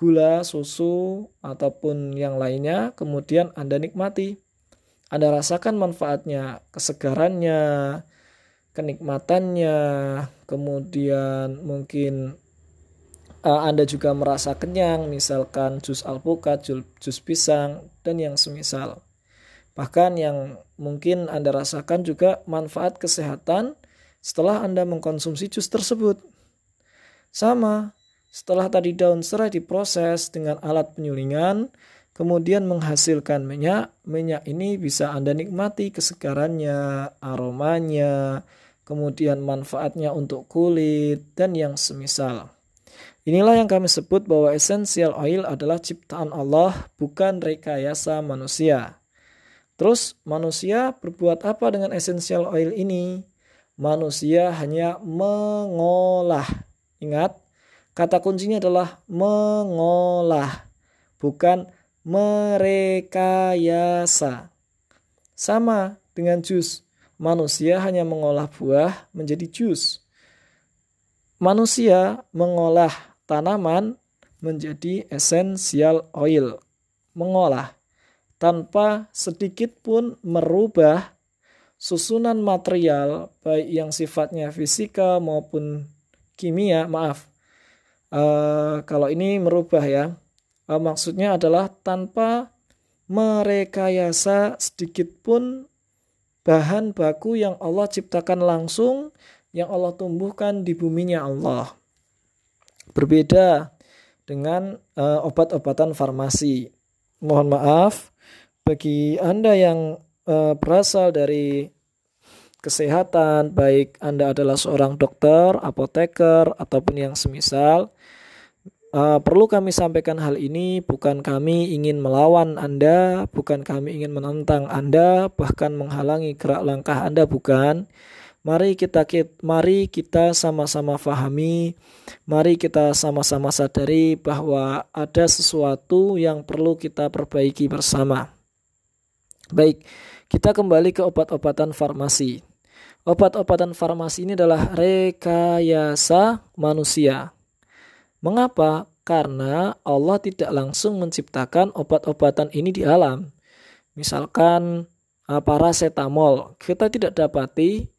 gula, susu ataupun yang lainnya, kemudian Anda nikmati. Anda rasakan manfaatnya, kesegarannya, kenikmatannya, kemudian mungkin uh, Anda juga merasa kenyang, misalkan jus alpukat, jus, jus pisang, dan yang semisal. Bahkan yang mungkin Anda rasakan juga manfaat kesehatan setelah Anda mengkonsumsi jus tersebut. Sama, setelah tadi daun serai diproses dengan alat penyulingan, kemudian menghasilkan minyak, minyak ini bisa Anda nikmati kesegarannya, aromanya, kemudian manfaatnya untuk kulit, dan yang semisal. Inilah yang kami sebut bahwa essential oil adalah ciptaan Allah, bukan rekayasa manusia. Terus manusia berbuat apa dengan essential oil ini? Manusia hanya mengolah. Ingat, kata kuncinya adalah mengolah, bukan merekayasa. Sama dengan jus. Manusia hanya mengolah buah menjadi jus. Manusia mengolah tanaman menjadi essential oil. Mengolah tanpa sedikit pun merubah susunan material baik yang sifatnya fisika maupun kimia, maaf. Uh, kalau ini merubah ya. Uh, maksudnya adalah tanpa merekayasa sedikit pun bahan baku yang Allah ciptakan langsung yang Allah tumbuhkan di buminya Allah. Berbeda dengan uh, obat-obatan farmasi. Mohon maaf bagi Anda yang uh, berasal dari kesehatan, baik Anda adalah seorang dokter, apoteker, ataupun yang semisal, uh, perlu kami sampaikan hal ini bukan kami ingin melawan Anda, bukan kami ingin menentang Anda, bahkan menghalangi gerak langkah Anda, bukan. Mari kita, mari kita sama-sama fahami, mari kita sama-sama sadari bahwa ada sesuatu yang perlu kita perbaiki bersama. Baik, kita kembali ke obat-obatan farmasi. Obat-obatan farmasi ini adalah rekayasa manusia. Mengapa? Karena Allah tidak langsung menciptakan obat-obatan ini di alam. Misalkan eh, paracetamol, kita tidak dapati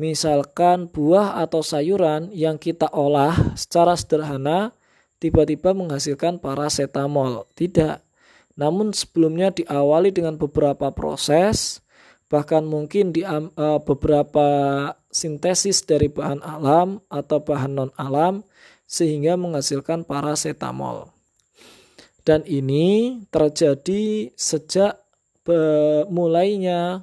Misalkan buah atau sayuran yang kita olah secara sederhana tiba-tiba menghasilkan paracetamol. Tidak. Namun sebelumnya diawali dengan beberapa proses, bahkan mungkin di uh, beberapa sintesis dari bahan alam atau bahan non alam sehingga menghasilkan paracetamol. Dan ini terjadi sejak mulainya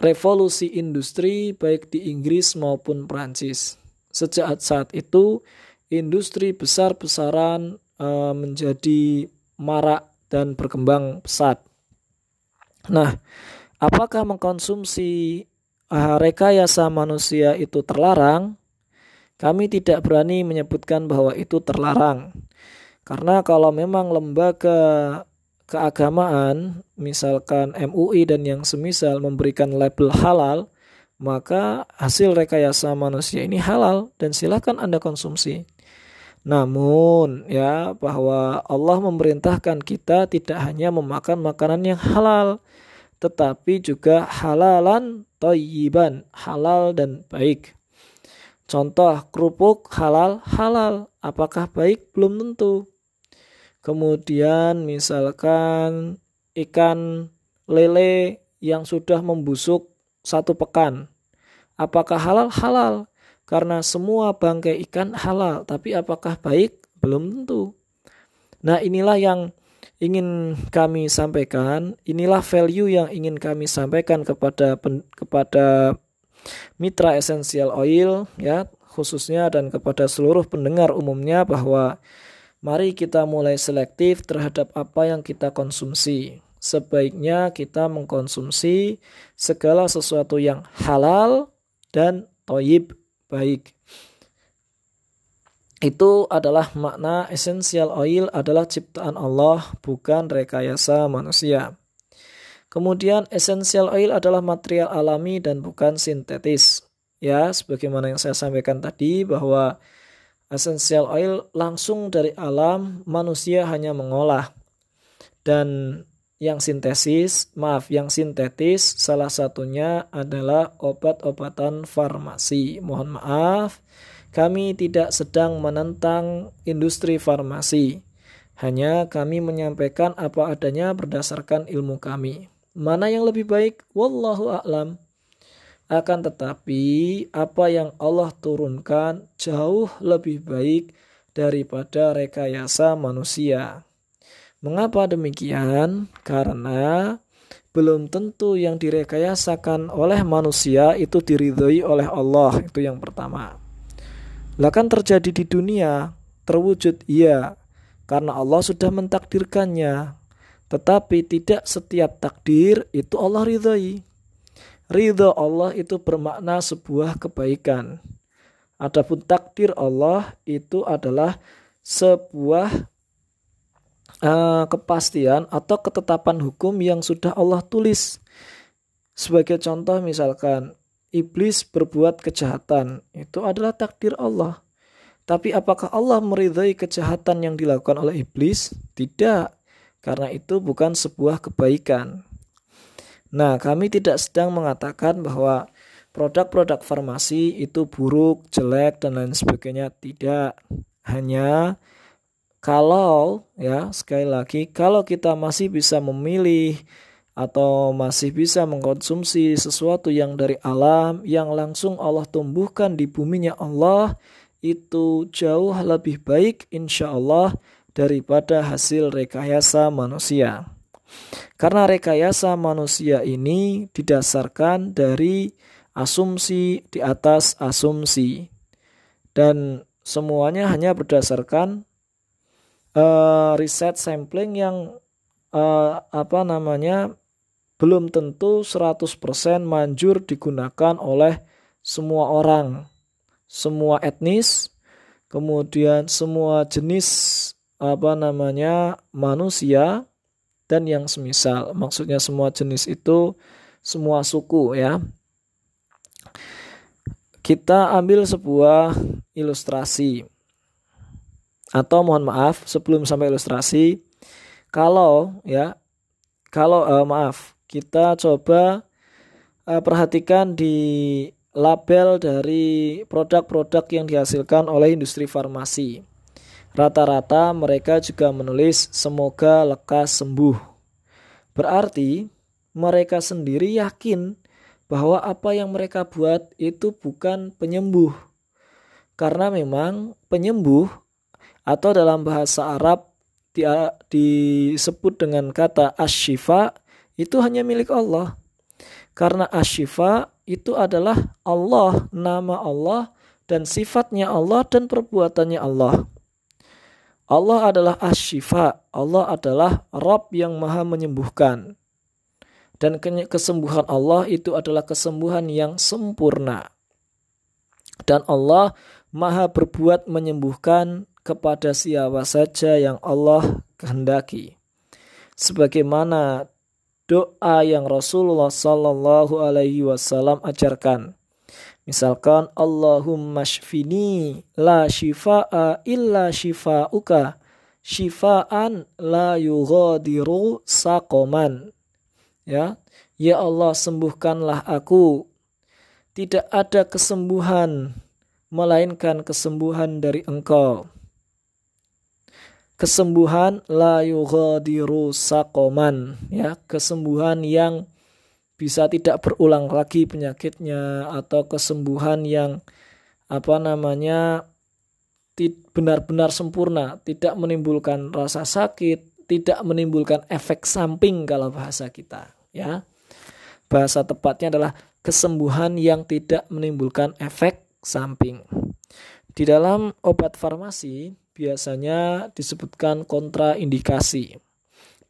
revolusi industri baik di Inggris maupun Prancis. Sejak saat itu industri besar-besaran e, menjadi marak dan berkembang pesat. Nah, apakah mengkonsumsi uh, rekayasa manusia itu terlarang? Kami tidak berani menyebutkan bahwa itu terlarang. Karena kalau memang lembaga keagamaan, misalkan MUI dan yang semisal memberikan label halal, maka hasil rekayasa manusia ini halal dan silakan Anda konsumsi. Namun ya bahwa Allah memerintahkan kita tidak hanya memakan makanan yang halal tetapi juga halalan toyiban, halal dan baik. Contoh kerupuk halal, halal. Apakah baik? Belum tentu. Kemudian misalkan ikan lele yang sudah membusuk satu pekan. Apakah halal? Halal. Karena semua bangkai ikan halal. Tapi apakah baik? Belum tentu. Nah inilah yang ingin kami sampaikan. Inilah value yang ingin kami sampaikan kepada kepada mitra essential oil ya khususnya dan kepada seluruh pendengar umumnya bahwa Mari kita mulai selektif terhadap apa yang kita konsumsi. Sebaiknya kita mengkonsumsi segala sesuatu yang halal dan toyib baik. Itu adalah makna essential oil adalah ciptaan Allah bukan rekayasa manusia. Kemudian essential oil adalah material alami dan bukan sintetis. Ya, sebagaimana yang saya sampaikan tadi bahwa essential oil langsung dari alam, manusia hanya mengolah. Dan yang sintesis, maaf, yang sintetis salah satunya adalah obat-obatan farmasi. Mohon maaf, kami tidak sedang menentang industri farmasi. Hanya kami menyampaikan apa adanya berdasarkan ilmu kami. Mana yang lebih baik? Wallahu a'lam. Akan tetapi apa yang Allah turunkan jauh lebih baik daripada rekayasa manusia. Mengapa demikian? Karena belum tentu yang direkayasakan oleh manusia itu diridhoi oleh Allah. Itu yang pertama. Lah kan terjadi di dunia, terwujud iya, karena Allah sudah mentakdirkannya. Tetapi tidak setiap takdir itu Allah ridhoi. Ridho Allah itu bermakna sebuah kebaikan. Adapun takdir Allah itu adalah sebuah uh, kepastian atau ketetapan hukum yang sudah Allah tulis. Sebagai contoh misalkan iblis berbuat kejahatan, itu adalah takdir Allah. Tapi apakah Allah meridhai kejahatan yang dilakukan oleh iblis? Tidak, karena itu bukan sebuah kebaikan. Nah, kami tidak sedang mengatakan bahwa produk-produk farmasi itu buruk, jelek dan lain sebagainya. Tidak. Hanya kalau ya, sekali lagi kalau kita masih bisa memilih atau masih bisa mengkonsumsi sesuatu yang dari alam yang langsung Allah tumbuhkan di buminya Allah itu jauh lebih baik insya Allah daripada hasil rekayasa manusia. Karena rekayasa manusia ini didasarkan dari asumsi di atas asumsi. Dan semuanya hanya berdasarkan uh, riset sampling yang uh, apa namanya belum tentu 100% manjur digunakan oleh semua orang, semua etnis, kemudian semua jenis apa namanya manusia dan yang semisal. Maksudnya semua jenis itu semua suku ya. Kita ambil sebuah ilustrasi. Atau mohon maaf, sebelum sampai ilustrasi, kalau ya kalau uh, maaf, kita coba uh, perhatikan di label dari produk-produk yang dihasilkan oleh industri farmasi. Rata-rata mereka juga menulis semoga lekas sembuh. Berarti mereka sendiri yakin bahwa apa yang mereka buat itu bukan penyembuh. Karena memang penyembuh atau dalam bahasa Arab disebut dengan kata asyifa itu hanya milik Allah. Karena asyifa itu adalah Allah, nama Allah dan sifatnya Allah dan perbuatannya Allah. Allah adalah asyifa, Allah adalah Rabb yang maha menyembuhkan. Dan kesembuhan Allah itu adalah kesembuhan yang sempurna. Dan Allah maha berbuat menyembuhkan kepada siapa saja yang Allah kehendaki. Sebagaimana doa yang Rasulullah Sallallahu Alaihi Wasallam ajarkan. Misalkan Allahumma shfini la shifa'a illa shifa'uka shifa'an la yughadiru saqoman. Ya, ya Allah sembuhkanlah aku. Tidak ada kesembuhan melainkan kesembuhan dari Engkau. Kesembuhan la yughadiru saqoman, ya, kesembuhan yang bisa tidak berulang lagi penyakitnya atau kesembuhan yang apa namanya benar-benar sempurna, tidak menimbulkan rasa sakit, tidak menimbulkan efek samping kalau bahasa kita, ya. Bahasa tepatnya adalah kesembuhan yang tidak menimbulkan efek samping. Di dalam obat farmasi biasanya disebutkan kontraindikasi.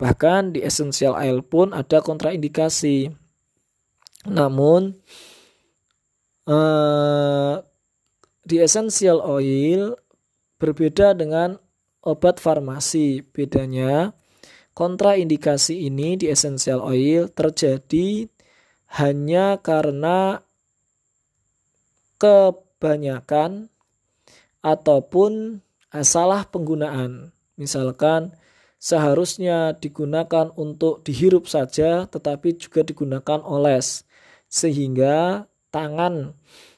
Bahkan di essential oil pun ada kontraindikasi. Namun uh, di essential oil berbeda dengan obat farmasi. Bedanya kontraindikasi ini di essential oil terjadi hanya karena kebanyakan ataupun salah penggunaan. Misalkan seharusnya digunakan untuk dihirup saja tetapi juga digunakan oles sehingga tangan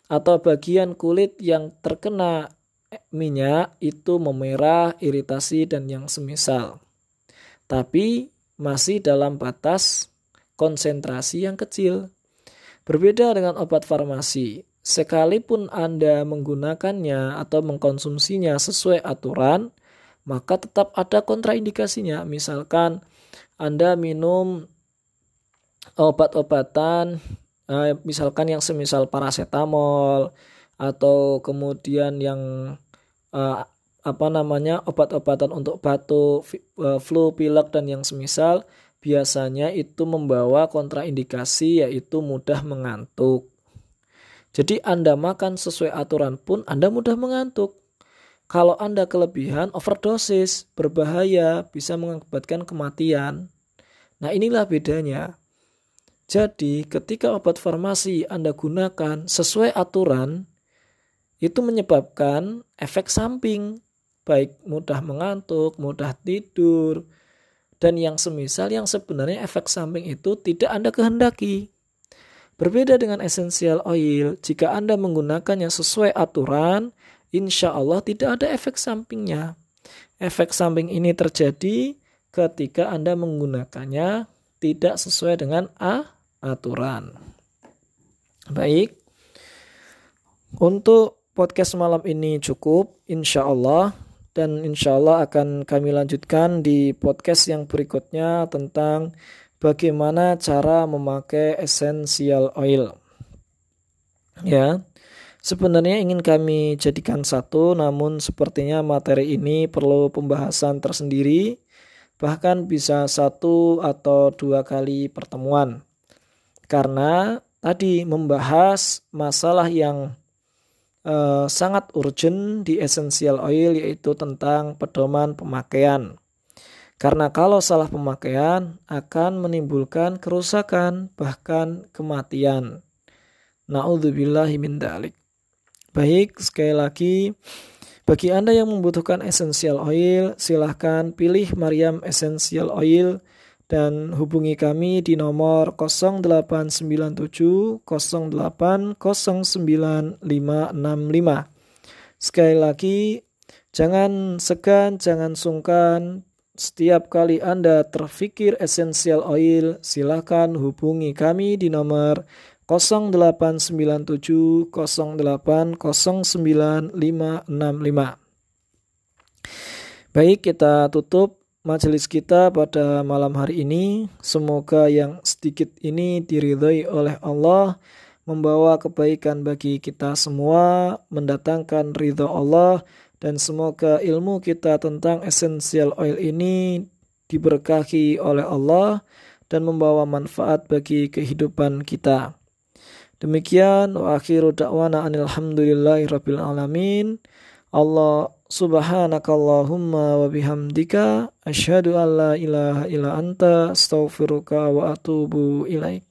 atau bagian kulit yang terkena minyak itu memerah, iritasi dan yang semisal. Tapi masih dalam batas konsentrasi yang kecil. Berbeda dengan obat farmasi, sekalipun Anda menggunakannya atau mengkonsumsinya sesuai aturan, maka tetap ada kontraindikasinya. Misalkan Anda minum obat-obatan uh, misalkan yang semisal paracetamol atau kemudian yang uh, apa namanya obat-obatan untuk batuk, uh, flu, pilek dan yang semisal biasanya itu membawa kontraindikasi yaitu mudah mengantuk. Jadi Anda makan sesuai aturan pun Anda mudah mengantuk. Kalau Anda kelebihan overdosis berbahaya bisa mengakibatkan kematian. Nah, inilah bedanya. Jadi, ketika obat farmasi Anda gunakan sesuai aturan, itu menyebabkan efek samping, baik mudah mengantuk, mudah tidur, dan yang semisal yang sebenarnya efek samping itu tidak Anda kehendaki. Berbeda dengan essential oil, jika Anda menggunakannya sesuai aturan, insya Allah tidak ada efek sampingnya. Efek samping ini terjadi ketika Anda menggunakannya tidak sesuai dengan A aturan. Baik, untuk podcast malam ini cukup, insya Allah, dan insya Allah akan kami lanjutkan di podcast yang berikutnya tentang bagaimana cara memakai essential oil. Ya, sebenarnya ingin kami jadikan satu, namun sepertinya materi ini perlu pembahasan tersendiri, bahkan bisa satu atau dua kali pertemuan karena tadi membahas masalah yang uh, sangat urgent di essential oil yaitu tentang pedoman pemakaian. Karena kalau salah pemakaian akan menimbulkan kerusakan bahkan kematian. Nauzubillahi min dalik. Baik, sekali lagi bagi Anda yang membutuhkan essential oil, silahkan pilih Mariam Essential Oil dan hubungi kami di nomor 0897 0809 Sekali lagi, jangan segan, jangan sungkan. Setiap kali Anda terfikir essential oil, silakan hubungi kami di nomor 0897 0809 Baik, kita tutup majelis kita pada malam hari ini. Semoga yang sedikit ini diridhoi oleh Allah, membawa kebaikan bagi kita semua, mendatangkan ridho Allah, dan semoga ilmu kita tentang essential oil ini diberkahi oleh Allah dan membawa manfaat bagi kehidupan kita. Demikian wa akhiru da'wana anilhamdulillahi rabbil alamin. Allah subhanakallahumma wa bihamdika asyhadu an la ilaha illa anta astaghfiruka wa atubu ilaik.